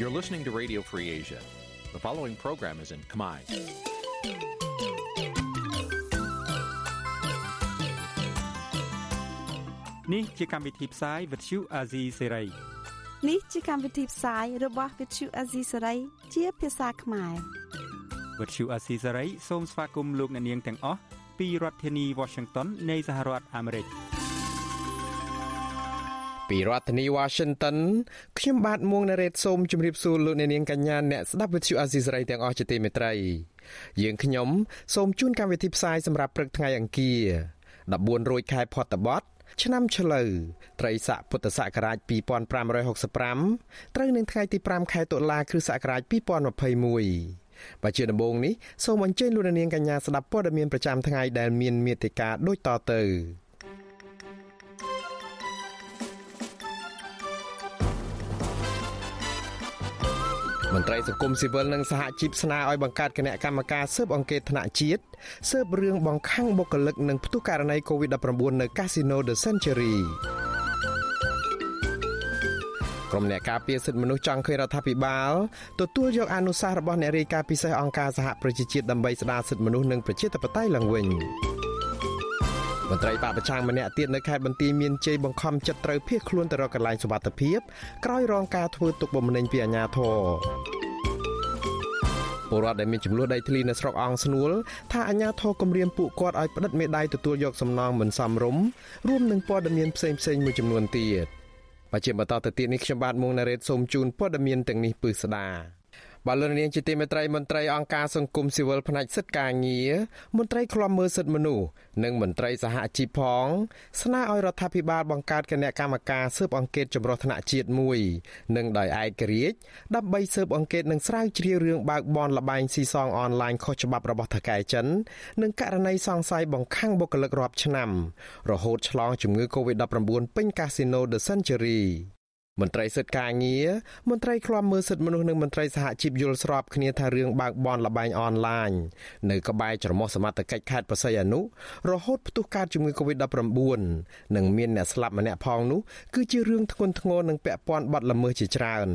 You're listening to Radio Free Asia. The following program is in Khmer. នេះជាកម្មវិធីផ្សាយ Vuthu Azizi Serai នេះជាកម្មវិធីផ្សាយរបស់ Vuthu Azizi Serai ជាភាសាខ្មែរ Vuthu Azizi Serai សូមស្វាគមន៍លោកអ្នកនាងទាំងអស់ពីរដ្ឋធានី Washington នៃសហរដ្ឋអាមេរិក ពីរដ្ឋធានី Washington ខ្ញុំបាទមួងណារ៉េតសូមជម្រាបសួរលោកអ្នកនាងកញ្ញាអ្នកស្ដាប់ Vuthu Azizi Serai ទាំងអស់ជាទីមេត្រីយើងខ្ញុំសូមជូនកម្មវិធីផ្សាយសម្រាប់ព្រឹកថ្ងៃអង្គារ14រោចខែផុតបុត្រឆ្នាំឆ្លូវត្រីស័កពុទ្ធសករាជ2565ត្រូវនឹងថ្ងៃទី5ខែតុលាគ្រិស្តសករាជ2021បាទជាដំបូងនេះសូមអញ្ជើញលោកនាងកញ្ញាស្ដាប់ព័ត៌មានប្រចាំថ្ងៃដែលមានមេត្តាដូចតទៅ មន្ត្រីសង្គមស៊ីវិលនិងសហជីពស្នើឲ្យបង្កើតគណៈកម្មការស៊ើបអង្កេតថ្នាក់ជាតិស៊ើបរឿងបង្ខំបុគ្គលិកនិងផ្ទុះករណី COVID-19 នៅ Casino The Century ក្រុមអ្នកការពារសិទ្ធិមនុស្សចង់ឃើញរដ្ឋាភិបាលទទួលយកអនុសាសន៍របស់អ្នករាយការណ៍ពិសេសអង្គការសហប្រជាជាតិដើម្បីស្ដារសិទ្ធិមនុស្សនិងប្រជាធិបតេយ្យឡើងវិញ មន្ត្រីបពប្រឆាំងម្នាក់ទៀតនៅខេត្តបន្ទាយមានជ័យបង្ខំចិត្តត្រូវភៀសខ្លួនទៅរកកន្លែងសុវត្ថិភាពក្រោយរងការធ្វើទុកបុកម្នេញពីអាជ្ញាធរពលរដ្ឋដែលមានចំនួនដីធ្លីនៅស្រុកអង្គស្នួលថាអាជ្ញាធរគម្រាមពួកគាត់ឲ្យផ្តិតមេដាយទទួលយកសំណងមិនសមរម្យរួមនឹងព័ត៌មានផ្សេងៗមួយចំនួនទៀតបច្ចុប្បន្នបន្តទៅទៀតនេះខ្ញុំបាទមួងណារ៉េតសូមជូនព័ត៌មានទាំងនេះពឺស្ដា បាទលោកនាងជាទីមេត្រីមន្ត្រីអង្គការសង្គមស៊ីវិលផ្នែកសិទ្ធិការងារមន្ត្រីឃ្លាំមើលសិទ្ធិមនុស្សនិងមន្ត្រីសហជីពផងស្នើឲ្យរដ្ឋាភិបាលបង្កើតគណៈកម្មការស៊ើបអង្កេតចម្រុះថ្នាក់ជាតិមួយនិងដោយឯករាជ្យដើម្បីស៊ើបអង្កេតនិងស្រាវជ្រាវរឿងបើកបនលបែងស៊ីសងអនឡាញខុសច្បាប់របស់ថកែចិននិងករណីសង្ស័យបង្ខាំងបុគ្គលិករាប់ឆ្នាំរហូតឆ្លងជំងឺ Covid-19 ពេញកាស៊ីណូ The Century មន្ត្រីសិទ្ធិការងារមន្ត្រីឃ្លាំមើលសិទ្ធិមនុស្សនិងមន្ត្រីសហជីពយល់ស្របគ្នាថារឿងបើកបនលបែងអនឡាញនៅក្បែរច្រមុះសមត្ថកិច្ចខេត្តបរសៃអនុរហូតផ្ទុះកើតជំងឺ Covid-19 និងមានអ្នកស្លាប់ម្នាក់ផងនោះគឺជារឿងធ្ងន់ធ្ងរនិងពាក់ព័ន្ធបទល្មើសជាច្រើន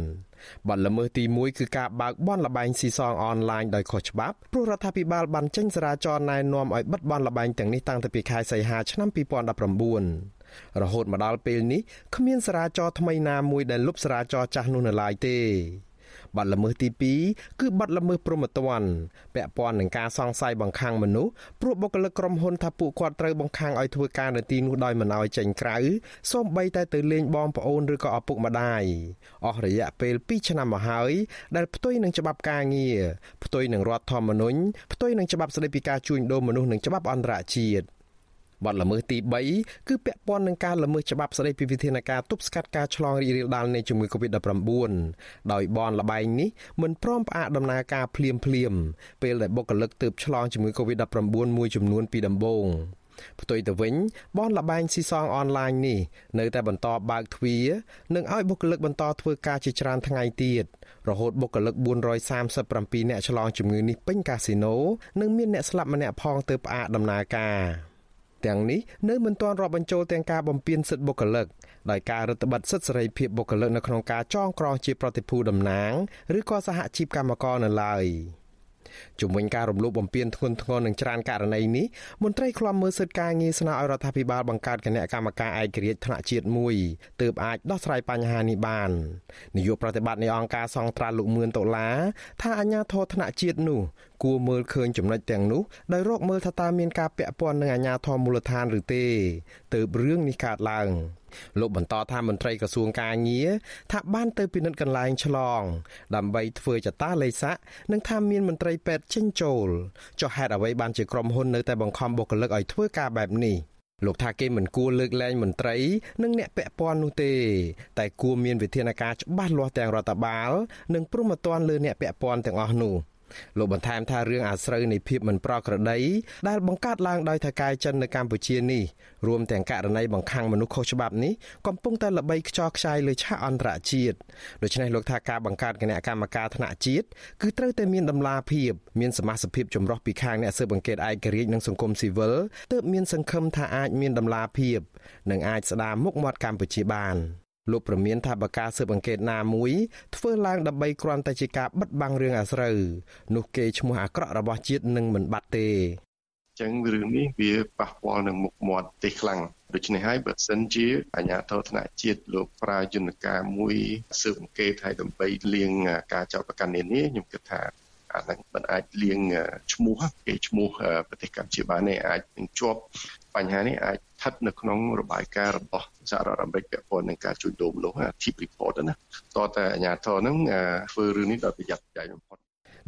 បទល្មើសទី1គឺការបើកបនលបែងស៊ីសងអនឡាញដោយខុសច្បាប់ព្រោះរដ្ឋាភិបាលបានចេញសារាចរណែនាំឲ្យបិទបនលបែងទាំងនេះតាំងពីខែសីហាឆ្នាំ2019 រហូតមកដល់ពេលនេះគ្មានសារាចរថ្មីណាមួយដែលលុបសារាចរចាស់នោះនៅឡើយទេបាត់ល្មើសទី2គឺបាត់ល្មើសព្រហ្មទណ្ឌពាក់ព័ន្ធនឹងការសង្ស័យបង្ខាំងមនុស្សព្រោះបុគ្គលិកក្រុមហ៊ុនថាពួកគាត់ត្រូវបង្ខាំងឲ្យធ្វើការនៅទីនោះដោយមិនឲ្យចេញក្រៅសូម្បីតែទៅលេងបងប្អូនឬក៏ឪពុកម្ដាយអស់រយៈពេល2ឆ្នាំមកហើយដែលផ្ទុយនឹងច្បាប់ការងារផ្ទុយនឹងរដ្ឋធម្មនុញ្ញផ្ទុយនឹងច្បាប់ស្តីពីការជួញដូរមនុស្សនិងច្បាប់អន្តរជាតិ បទល្មើសទី3គឺពាក់ព័ន្ធនឹងការល្មើសច្បាប់ស្តីពីវិធានការទប់ស្កាត់ការឆ្លងរីករាលដាលនៃជំងឺ Covid-19 ដោយបនលបែងនេះមិនព្រមផ្អាកដំណើរការភ្លាមភ្លាមពេលដែលបុគ្គលិកទើបឆ្លងជំងឺ Covid-19 មួយចំនួនពីដំបូងផ្ទុយទៅវិញបនលបែងស៊ីសងអនឡាញនេះនៅតែបន្តបើកទ្វារនិងឲ្យបុគ្គលិកបន្តធ្វើការជាច្រើនថ្ងៃទៀតរហូតបុគ្គលិក437អ្នកឆ្លងជំងឺនេះពេញកាស៊ីណូនិងមានអ្នកស្លាប់ម្នាក់ផងទើបផ្អាកដំណើរការ ទាំងនេះនៅមិនទាន់រាប់បញ្ចូលទាំងការបំពានសិទ្ធិបុគ្គលិកដោយការរដ្ឋបတ်សិទ្ធិសេរីភាពបុគ្គលិកនៅក្នុងការចងក្រងជាប្រតិភូតំណាងឬក៏សហជីពកម្មករនៅឡើយ។ ជំវិញការរំលោភបំពានធ្ងន់ធ្ងរនឹងច្រើនករណីនេះមន្ត្រីឃ្លាំមើលសិទ្ធិការងារស្នើឲ្យរដ្ឋាភិបាលបង្កើតគណៈកម្មការឯករាជ្យថ្នាក់ជាតិមួយទើបអាចដោះស្រាយបញ្ហានេះបាននាយកប្រតិបត្តិនៃអង្គការសង្ត្រាលោកមឿនដុល្លារថាអាញាធរថ្នាក់ជាតិនោះគួរមើលឃើញចំណុចទាំងនោះដោយរកមើលថាតើមានការពាក់ព័ន្ធនឹងអាញាធរមូលដ្ឋានឬទេទើបរឿងនេះកើតឡើង លោកបន្តថាមន្ត្រីក្រសួងកាងារថាបានទៅពិនិត្យកន្លែងឆ្លង ដើម្បីធ្វើចតាលេខស័កនិងថាមានមន្ត្រីពេទ្យចេញចូលចុះហេតុអ្វីបានជាក្រុមហ៊ុននៅតែបង្ខំបុគ្គលិកឲ្យធ្វើការបែបនេះលោកថាគេមិនគួរលើកលែងមន្ត្រី និងអ្នកពាក់ព័ន្ធនោះទេ តែគួរមានវិធានការច្បាស់លាស់ទាំងរដ្ឋបាល និងព្រមត្តនលើអ្នកពាក់ព័ន្ធទាំងអស់នោះ។ លោកបន្ថែមថារឿងអាស្រូវនៃភាពមិនប្រក្រតីដែលបង្កើតឡើងដោយថៅកែចិននៅកម្ពុជានេះរួមទាំងករណីបង្ខាំងមនុស្សខុសច្បាប់នេះកំពុងតែល្បីខ្ចរខ្ចាយលើឆាកអន្តរជាតិដូច្នេះលោកថាការបង្កើតគណៈកម្មការថ្នាក់ជាតិគឺត្រូវតែមានដំណាភាពមានសមាជិកចម្រុះពីខាងអ្នកស៊ើបអង្កេតឯករាជ្យនិងសង្គមស៊ីវិលទើបមានសង្ឃឹមថាអាចមានដំណាភាពនិងអាចស្ដារមុខមាត់កម្ពុជាបាន លោកប្រមានថាបការស៊ើបអង្កេតណាមួយធ្វើឡើងដើម្បីគ្រាន់តែជាការបិទបាំងរឿងអាស្រូវនោះគេឈ្មោះអាក្រក់របស់ជាតិនឹងមិនបាត់ទេចឹងរឿងនេះវាប៉ះពាល់នឹងមុខមាត់ទេខ្លាំងដូច្នេះហើយបើសិនជាអាជ្ញាធរថ្នាក់ជាតិលោកប្រើយន្តការមួយស៊ើបអង្កេតឲ្យដើម្បីលាងការចោទប្រកាន់នានាខ្ញុំគិតថាអាហ្នឹងមិនអាចលាងឈ្មោះគេឈ្មោះប្រទេសកម្ពុជាបានទេអាចនឹងជាប់ បញ្ហានេះអាចស្ថិតនៅក្នុងរបាយការណ៍របស់សហរដ្ឋអាមេរិកពាក់ព័ន្ធនឹងការជួញដូរមនុស្ស Tip report ណាតើតើអាជ្ញាធរហ្នឹងធ្វើរឿងនេះដោយប្រយ័ត្នប្រយែងបំផុត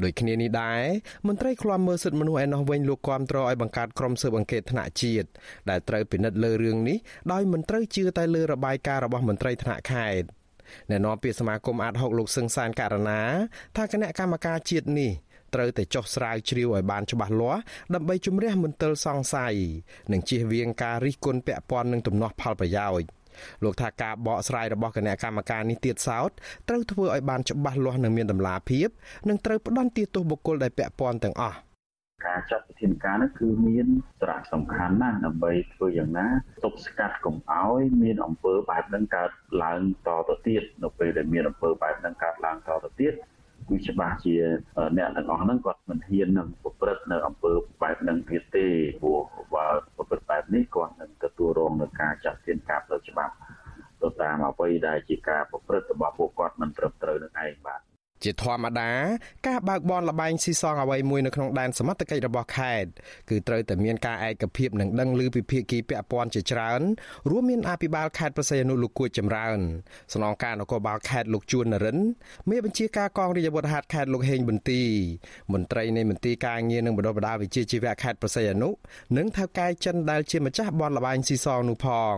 ដូចគ្នានេះដែរមន្ត្រីឃ្លាំមើលសិទ្ធិមនុស្សឯណោះវិញលោកគាំទ្រឲ្យបង្កើតក្រុមស៊ើបអង្កេតថ្នាក់ជាតិដែលត្រូវពិនិត្យលើរឿងនេះដោយមិនត្រូវជឿតែលើរបាយការណ៍របស់មន្ត្រីថ្នាក់ខេត្តអ្នកនាំពាក្យសមាគមអាត60លោកសឹងសានករណាថាគណៈកម្មការជាតិនេះ ត្រូវតែចុះស្រាវជ្រាវឲ្យបានច្បាស់លាស់ដើម្បីជំរះមន្ទិលសង្ស័យនិងជៀសវាងការរិះគន់ពាក់ព័ន្ធនឹងទំនាស់ផលប្រយោជន៍លោកថាការបកស្រាយរបស់គណៈកម្មការនេះទៀតសោតត្រូវធ្វើឲ្យបានច្បាស់លាស់និងមានតម្លាភាពនិងត្រូវផ្ដន្ទាទោសបុគ្គលដែលពាក់ព័ន្ធទាំងអស់ការចាត់វិធានការនោះគឺមានសារៈសំខាន់ណាស់ដើម្បីធ្វើយ៉ាងណាទប់ស្កាត់កុំឲ្យមានអំពើបែបហ្នឹងកើតឡើងតទៅទៀតនៅពេលដែលមានអំពើបែបហ្នឹងកើតឡើងតទៅទៀត គឺច្បាស់ជាអ្នកទាំងអស់ហ្នឹងគាត់មិនហ៊ាននឹងប្រព្រឹត្តនៅអំពើបែបហ្នឹងទៀតទេព្រោះបើប្រព្រឹត្តបែបនេះគាត់នឹងទទួលរងនឹងការចាត់ទានការផ្លូវច្បាប់ទៅតាមអ្វីដែលជាការប្រព្រឹត្តរបស់ពួកគាត់មិនត្រឹមត្រូវនឹងឯងបាទ ជាធម្មតាការបើកបនលបែងស៊ីសងអ្វីមួយនៅក្នុងដែនសមត្ថកិច្ចរបស់ខេត្តគឺត្រូវតែមានការឯកភាពនិងដឹងឮពីភាគីពាក់ព័ន្ធជាច្រើន រួមមានអភិបាលខេត្តប្រស័យអនុលោកគួចចម្រើនស្នងការនគរបាលខេត្តលោកជួននរិនមេបញ្ជាការកងរាជអាវុធហត្ថខេត្តលោកហេងបន្ទីមន្ត្រីនៃមន្ទីរការងារនិងបណ្ដុះបណ្ដាលវិជ្ជាជីវៈខេត្តប្រស័យអនុនិងថៅកែចិនដែលជាម្ចាស់បនលបែងស៊ីសងនោះផង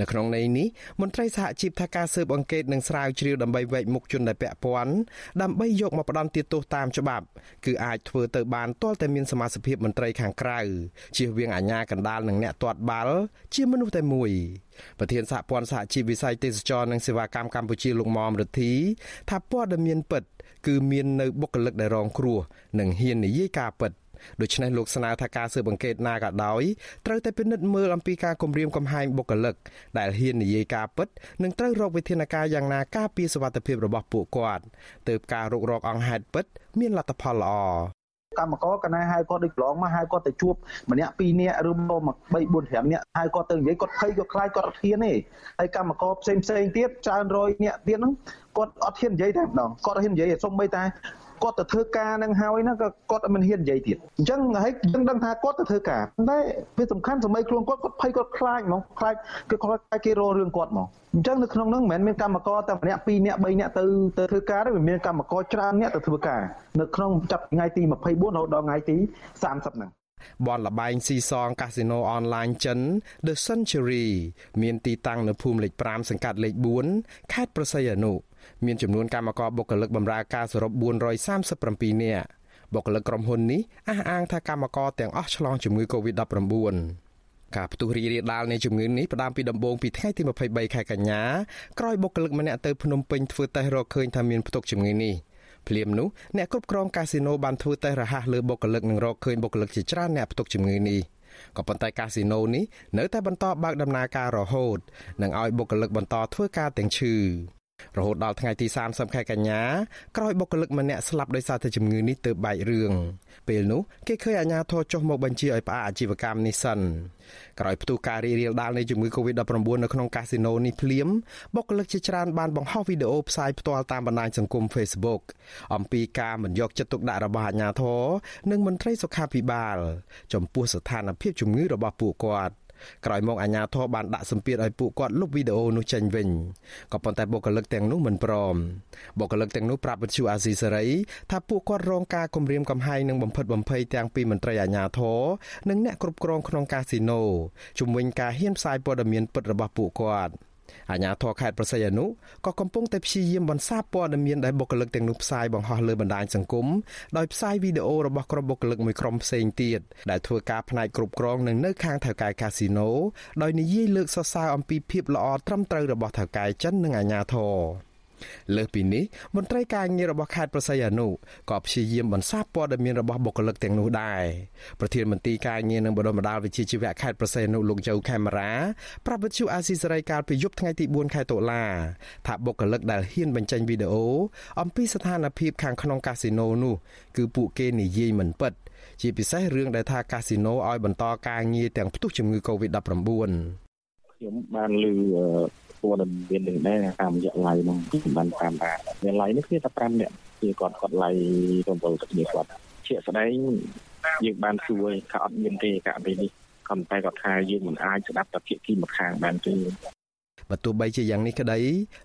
នៅក្នុងន័យនេះមន្ត្រីសហជីពថាការស៊ើបអង្កេតនិងស្រាវជ្រាវដើម្បីវែកមុខជនដែលពាក់ព័ន្ធដើម្បីយកមកផ្ដន់ទោសតាមច្បាប់គឺអាចធ្វើទៅបានទាល់តែមានសមាជិកមន្ត្រីខាងក្រៅជៀសវាងអាជ្ញាកណ្ដាលនិងអ្នកទាត់បាល់ជាមនុស្សតែមួយប្រធានសហព័ន្ធសហជីពវិស័យទេសចរនិងសេវាកម្មកម្ពុជាលោកមុំរទ្ធីថាព័ត៌មានពិត គឺមាននៅបុគ្គលិកដែលរងគ្រោះនិងហ៊ាននិយាយការពិត ដូច្នេះលោកស្នើថាការស៊ើបអង្កេតណាក៏ដោយត្រូវតែពិនិត្យមើលអំពីការគំរាមកំហែងបុគ្គលិកដែលហ៊ាននិយាយការពិតនិងត្រូវរកវិធានការយ៉ាងណាការពារសុវត្ថិភាពរបស់ពួកគាត់ទើបការរុករកអង្គហេតុពិត មានលទ្ធផលល្អកម្មករកណាហៅគាត់ដូចប្រឡងមកហៅគាត់ទៅជួបម្នាក់ពីរនាក់ឬមក3 4 5នាក់ហៅគាត់ទៅនិយាយគាត់ភ័យគាត់ខ្លាចគាត់អត់ហ៊ានទេហើយកម្មករផ្សេងផ្សេងទៀតច្រើនរយនាក់ទៀតហ្នឹងគាត់អត់ហ៊ាននិយាយតែម្ដងគាត់ហ៊ាននិយាយសុំបីតែ គាត់ទៅធ្វើការនឹងហើយណាក៏គាត់មិនហ៊ាននិយាយទៀតអញ្ចឹងហើយយើងដឹងថាគាត់ទៅធ្វើការតែវាសំខាន់សម័យខ្លួនគាត់គាត់ភ័យគាត់ខ្លាចហ្មងខ្លាចគឺខ្លាចគេរករឿងគាត់ហ្មងអញ្ចឹងនៅក្នុងនោះមិនមែនមានកម្មករតែម្នាក់ពីរនាក់បីនាក់ទៅទៅធ្វើការទេវាមានកម្មករច្រើននាក់ទៅធ្វើការនៅក្នុងចាប់ថ្ងៃទី24រហូតដល់ថ្ងៃទី30ហ្នឹងបនលបែងស៊ីសងកាស៊ីណូអនឡាញចិន The Century មានទីតាំងនៅភូមិលេខ5សង្កាត់លេខ4ខេត្តប្រស័យអនុ មានចំនួនកម្មករបុគ្គលិកបម្រើការសរុប437នាក់បុគ្គលិកក្រុមហ៊ុននេះអះអាងថាកម្មករទាំងអស់ឆ្លងជំងឺ Covid-19 ការផ្ទុះរីករាលដាលនៃជំងឺនេះផ្ដើមពីដំបូងពីថ្ងៃទី23ខែកញ្ញាក្រោយបុគ្គលិកម្នាក់ទៅភ្នំពេញធ្វើតេស្តរកឃើញថាមានផ្ទុកជំងឺនេះភ្លាមនោះអ្នកគ្រប់គ្រងកាស៊ីណូបានធ្វើតេស្តរហ័សលើបុគ្គលិកនិងរកឃើញបុគ្គលិកជាច្រើនអ្នកផ្ទុកជំងឺនេះក៏ប៉ុន្តែកាស៊ីណូនេះនៅតែបន្តបើកដំណើរការរហូតនិងឲ្យបុគ្គលិកបន្តធ្វើការទាំងឈឺ រហូតដល់ថ្ងៃទី30ខែកញ្ញាក្រោយបុគ្គលិកម្នាក់ស្លាប់ដោយសារតែជំងឺនេះទើបបែករឿងពេលនោះគេឃើញអាជ្ញាធរចុះមកបញ្ជាឲ្យផ្អាកអាជីវកម្មនេះសិនក្រោយផ្ទុះការរីករាលដាលនៃជំងឺ Covid-19 នៅក្នុងកាស៊ីណូនេះភ្លាមបុគ្គលិកជាច្រើនបានបង្ហោះវីដេអូផ្សាយផ្ទាល់តាមបណ្ដាញសង្គម Facebook អំពីការមិនយកចិត្តទុកដាក់របស់អាជ្ញាធរនិងមន្ត្រីសុខាភិបាល ចំពោះស្ថានភាពជំងឺរបស់ពួកគាត់ ក្រោយមកអាជ្ញាធរបានដាក់សម្ពាធឲ្យពួកគាត់លុបវីដេអូនោះចេញវិញក៏ប៉ុន្តែបុគ្គលិកទាំងនោះមិនព្រមបុគ្គលិកទាំងនោះប្រាប់វិទ្យុអាស៊ីសេរីថាពួកគាត់រងការគំរាមកំហែងនិងបំផិតបំភ័យទាំងពីមន្ត្រីអាជ្ញាធរនិងអ្នកគ្រប់គ្រងក្នុងកាស៊ីណូជំវិញការហ៊ានផ្សាយព័ត៌មានពិតរបស់ពួកគាត់។ អាជ្ញាធរខេត្តប្រស័យអនុក៏កំពុងតែព្យាយាមបន្សាបព័ត៌មានដែលបុគ្គលិកទាំងនោះផ្សាយបង្ហោះលើបណ្ដាញសង្គមដោយផ្សាយវីដេអូរបស់ក្រុមបុគ្គលិកមួយក្រុមផ្សេងទៀតដែលធ្វើការផ្នែកគ្រប់គ្រងនឹងនៅខាងថៅកែកាស៊ីណូដោយនិយាយលើកសរសើរអំពីភាពល្អត្រឹមត្រូវរបស់ថៅកែចិននិងអាជ្ញាធរ លើសពីនេះមន្ត្រីការងាររបស់ខេត្តប្រស័យអនុក៏ព្យាយាមបន្សាបព័ត៌មានរបស់បុគ្គលិកទាំងនោះដែរប្រធានមន្ត្រីការងារនិងបដិបដាលវិជាជីវៈខេត្តប្រស័យអនុលោកជៅខេមរាប្រាប់វិទ្យុអាស៊ីសេរីកាលពីយប់ថ្ងៃទី4ខែតុលាថាបុគ្គលិកដែលហ៊ានបញ្ចេញវីដេអូអំពីស្ថានភាពខាងក្នុងកាស៊ីណូនោះគឺពួកគេនិយាយមិនពិតជាពិសេសរឿងដែលថាកាស៊ីណូឲ្យបន្តការងារទាំងផ្ទុះជំងឺ Covid-19 ខ្ញុំបានឮ ព័ត៌មាននឹងដែរតាមរយៈ live ហ្នឹងបានតាមថាវា live នេះគឺតែ5នាក់គឺគាត់គាត់ live រំលងទៅគ្នាគាត់ជាក់ស្ដែងយើងបានសួរថាអត់មានទេករណីនេះក៏តែគាត់ថាយើងមិនអាចស្ដាប់តែភាគីម្ខាងបានទេបើទោះបីជាយ៉ាងនេះក្តី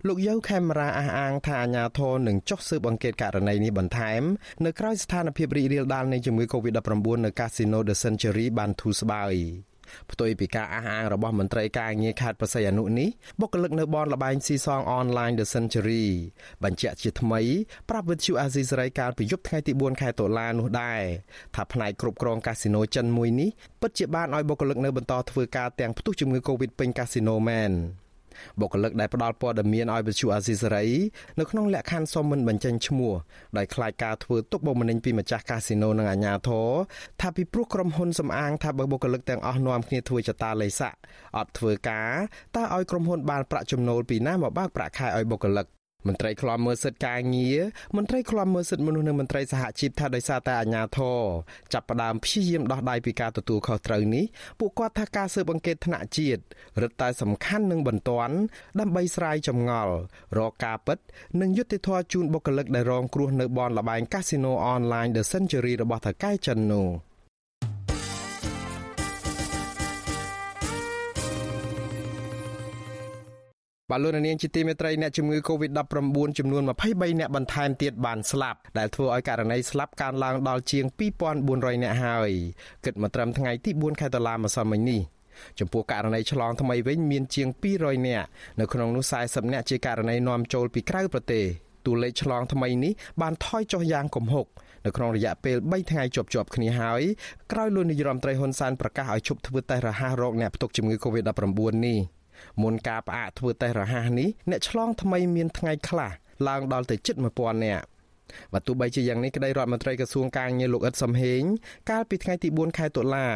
លោកយៅខេមរាអះអាងថាអាញាធរនឹងចុះស៊ើបអង្កេតករណីនេះបន្ថែមនៅក្រៅស្ថានភាពរីករាលដាលនៃជំងឺ Covid-19 នៅកាស៊ីណូ The Century បានធូរស្បើយ ផ្ទុយពីការអះអាងរបស់មន្ត្រីការងារខេត្តប្រស័យអនុនេះបុគ្គលិកនៅបនលបែងស៊ីសងអនឡាញ The Century បញ្ជាក់ជាថ្មីប្រាប់វិទ្យុអាស៊ីសេរីកាលពីយប់ថ្ងៃទី4ខែតុលានោះដែរថាផ្នែកគ្រប់គ្រងកាស៊ីណូចិនមួយនេះពិតជាបានឲ្យបុគ្គលិកនៅបន្តធ្វើការទាំងផ្ទុះជំងឺ Covid ពេញកាស៊ីណូមែន បុគ្គលិកដែលផ្ដល់ព័ត៌មានឲ្យវិទ្យុអាស៊ីសេរីនៅក្នុងលក្ខខណ្ឌសុំមិនបញ្ចេញឈ្មោះដោយខ្លាចការធ្វើទុកបុកម្នេញពីម្ចាស់កាស៊ីណូនិងអាជ្ញាធរថាពីព្រោះក្រុមហ៊ុនសំអាងថាបើបុគ្គលិកទាំងអស់នាំគ្នាធ្វើចតាលេខស័កអត់ធ្វើការតើឲ្យក្រុមហ៊ុនបានប្រាក់ចំណូលពីណាមកបើកប្រាក់ខែឲ្យបុគ្គលិក មន្ត្រីឃ្លាំមើលសិទ្ធិការងារមន្ត្រីឃ្លាំមើលសិទ្ធិមនុស្សនិងមន្ត្រីសហជីពថាដោយសារតែអាញាធរចាប់ផ្ដើមព្យាយាមដោះដៃពីការទទួលខុសត្រូវនេះពួកគាត់ថាការស៊ើបអង្កេតថ្នាក់ជាតិរឹតតែសំខាន់និងបន្ទាន់ដើម្បីស្រាយចម្ងល់រកការពិត និងយុត្តិធម៌ជូនបុគ្គលិកដែលរងគ្រោះនៅបនលបែងកាស៊ីណូអនឡាញ The Century របស់ថៅកែចិននោះ បាទលោកនាងជាទីមេត្រីអ្នកជំងឺ Covid-19 ចំនួន23អ្នកបន្ថែមទៀតបានស្លាប់ដែលធ្វើឲ្យករណីស្លាប់កើនឡើងដល់ជាង2400អ្នកហើយគិតមកត្រឹមថ្ងៃទី4ខែតុលាម្សិលមិញនេះចំពោះករណីឆ្លងថ្មីវិញមានជាង200នាក់នៅក្នុងនោះ40នាក់ជាករណីនាំចូលពីក្រៅប្រទេសតួលេខឆ្លងថ្មីនេះបានថយចុះយ៉ាងគំហុកនៅក្នុងរយៈពេល3ថ្ងៃជាប់ជាប់គ្នាហើយក្រោយលោកនាយរដ្ឋមន្ត្រីហ៊ុនសែនប្រកាសឲ្យឈប់ធ្វើតេស្តរហ័សរោគអ្នកផ្ទុកជំងឺ Covid-19 នេះ មុនការផ្អាកធ្វើតេស្តរហ័សនេះអ្នកឆ្លងថ្មីមានថ្ងៃខ្លះឡើងដល់ទៅជិត1000នាក់បើទោះបីជាយ៉ាងនេះក្តីរដ្ឋមន្ត្រីក្រសួងការងារលោកអ៊ិតសំហេងកាលពីថ្ងៃទី4ខែតុលា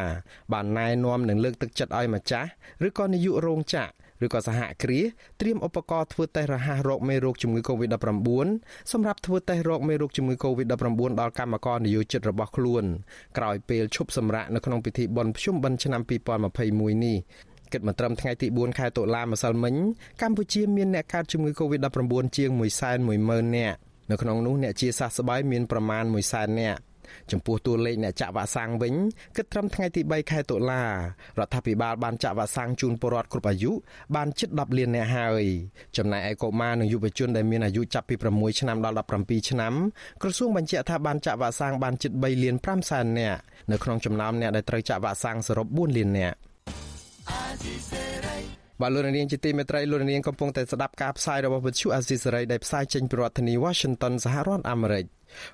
បានណែនាំនឹងលើកទឹកចិត្តឲ្យម្ចាស់ឬក៏នាយករោងចក្រឬក៏សហគ្រាសត្រៀមឧបករណ៍ធ្វើតេស្តរហ័សរោគមេរោគជំងឺ Covid-19 សម្រាប់ធ្វើតេស្តរោគមេរោគជំងឺ Covid-19 ដល់កម្មករនិយោជិតរបស់ខ្លួនក្រោយពេលឈប់សម្រាកនៅក្នុងពិធីបុណ្យភ្ជុំបិណ្ឌឆ្នាំ2021នេះ គិតមកត្រឹមថ្ងៃទី4ខែតុលាម្សិលមិញកម្ពុជាមានអ្នកកើតជំងឺ Covid-19 ជាង110,000នាក់នៅក្នុងនោះអ្នកជាសះស្បើយមានប្រមាណ100,000នាក់ចំពោះតួលេខអ្នកចាក់វ៉ាក់សាំងវិញគិតត្រឹមថ្ងៃទី3ខែតុលារដ្ឋាភិបាលបានចាក់វ៉ាក់សាំងជូនពលរដ្ឋគ្រប់អាយុបានជិត10លាននាក់ហើយចំណែកឯកុមារនិងយុវជនដែលមានអាយុចាប់ពី6ឆ្នាំដល់17ឆ្នាំក្រសួងបញ្ជាក់ថាបានចាក់វ៉ាក់សាំងបានជិត3លាន5សែននាក់នៅក្នុងចំណោមអ្នកដែលត្រូវចាក់វ៉ាក់សាំងសរុប4លាននាក់ បាទលោកនាងជាទីមេត្រីលោកនាងកំពុងតែស្ដាប់ការផ្សាយរបស់វិទ្យុអាស៊ីសេរីដែលផ្សាយចេញពីរដ្ឋធានី Washington សហរដ្ឋអាមេរិក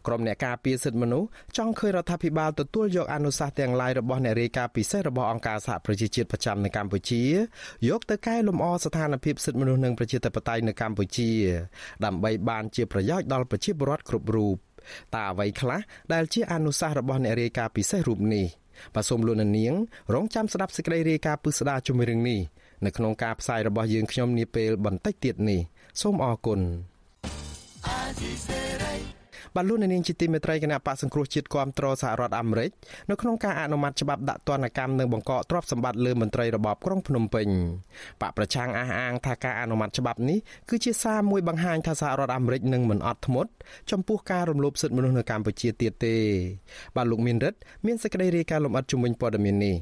ក្រុមអ្នកការពារសិទ្ធិមនុស្សចង់ឃើញរដ្ឋាភិបាលទទួលយកអនុសាសន៍ទាំងឡាយរបស់អ្នករាយការណ៍ពិសេសរបស់អង្គការសហប្រជាជាតិប្រចាំនៅកម្ពុជាយកទៅកែលម្អស្ថានភាពសិទ្ធិមនុស្សនិងប្រជាធិបតេយ្យនៅកម្ពុជា ដើម្បីបានជាប្រយោជន៍ដល់ប្រជាពលរដ្ឋគ្រប់រូបតើអ្វីខ្លះដែលជាអនុសាសន៍របស់អ្នករាយការណ៍ពិសេសរូបនេះ បាទសូមលោកនាង រងចាំស្ដាប់សេចក្តីរាយការណ៍ពិស្ដារជំរឿងនេះនៅក្នុងការផ្សាយរបស់យើងខ្ញុំនាពេលបន្តិចទៀតនេះសូមអរគុណ បាទលោកនាងជាទីមេត្រីគណៈបកសង្គ្រោះជាតិគាំទ្រសហរដ្ឋអាមេរិកនៅក្នុងការអនុម័តច្បាប់ដាក់ទណ្ឌកម្មនិងបង្កកទ្រព្យសម្បត្តិលើមន្ត្រីរបបក្រុងភ្នំពេញបកប្រឆាំងអះអាងថាការអនុម័តច្បាប់នេះគឺជាសារមួយបង្ហាញថាសហរដ្ឋអាមេរិកនឹងមិនអត់ធ្មត់ចំពោះការរំលោភសិទ្ធិមនុស្សនៅកម្ពុជាទៀតទេបាទលោកមានរិទ្ធមានសេចក្តីរាយការណ៍លម្អិតជំវិញព័ត៌មាននេះ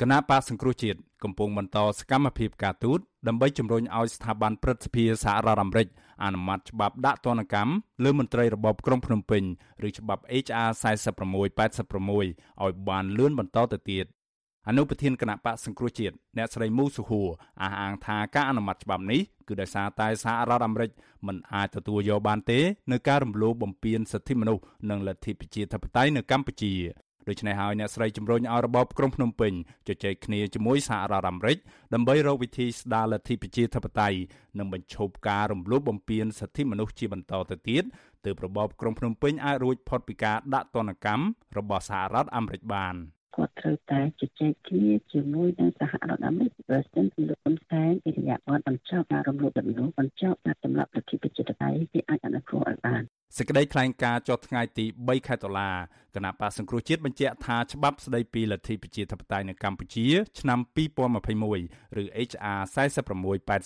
គណៈបកសង្គ្រោះជាតិកំពុងបន្តសកម្មភាពការទូតដើម្បីជំរុញឲ្យស្ថាប័នព្រឹទ្ធសភាសហរដ្ឋអាមេរិក អនុម័តច្បាប់ដាក់ទណ្ឌកម្មលើមន្ត្រីរបបក្រុងភ្នំពេញឬច្បាប់ HR 4686ឲ្យបានលឿនបន្តទៅទៀតអនុប្រធានគណៈបកសង្គ្រោះជាតិអ្នកស្រីមូសុហួរអះអាងថាការអនុម័តច្បាប់នេះគឺដោយសារតែសហរដ្ឋអាមេរិកមិនអាចទទួលយកបានទេ នៅការរំលោភបំពានសិទ្ធិមនុស្សនិងលទ្ធិប្រជាធិបតេយ្យនៅកម្ពុជា ដូច្នេះហើយអ្នកស្រីជំរុញឲ្យរបបក្រុងភ្នំពេញជជែកគ្នាជាមួយសហរដ្ឋអាមេរិកដើម្បីរកវិធីស្ដារលទ្ធិប្រជាធិបតេយ្យនិងបញ្ឈប់ការរំលោភបំពានសិទ្ធិមនុស្សជាបន្តទៅទៀតទើបរបបក្រុងភ្នំពេញអាចរួចផុតពីការដាក់ទណ្ឌកម្មរបស់សហរដ្ឋអាមេរិកបាន។គាត់ត្រូវតែជជែកគ្នាជាមួយនឹងសហរដ្ឋអាមេរិកប្រសិនជាលោកហ៊ុនសែនវិរិយប័ត្របញ្ចប់ការរំលោភបំពានបញ្ចប់ការសម្លាប់ប្រជាប្រជាធិបតេយ្យវាអាចអនុគ្រោះឲ្យបានសេចក្តីថ្លែងការណ៍ចុះថ្ងៃទី3ខែតុលាគណៈបកសង្គ្រោះជាតិបញ្ជាក់ថាច្បាប់ស្តីពីលទ្ធិប្រជាធិបតេយ្យនៅកម្ពុជាឆ្នាំ2021ឬ HR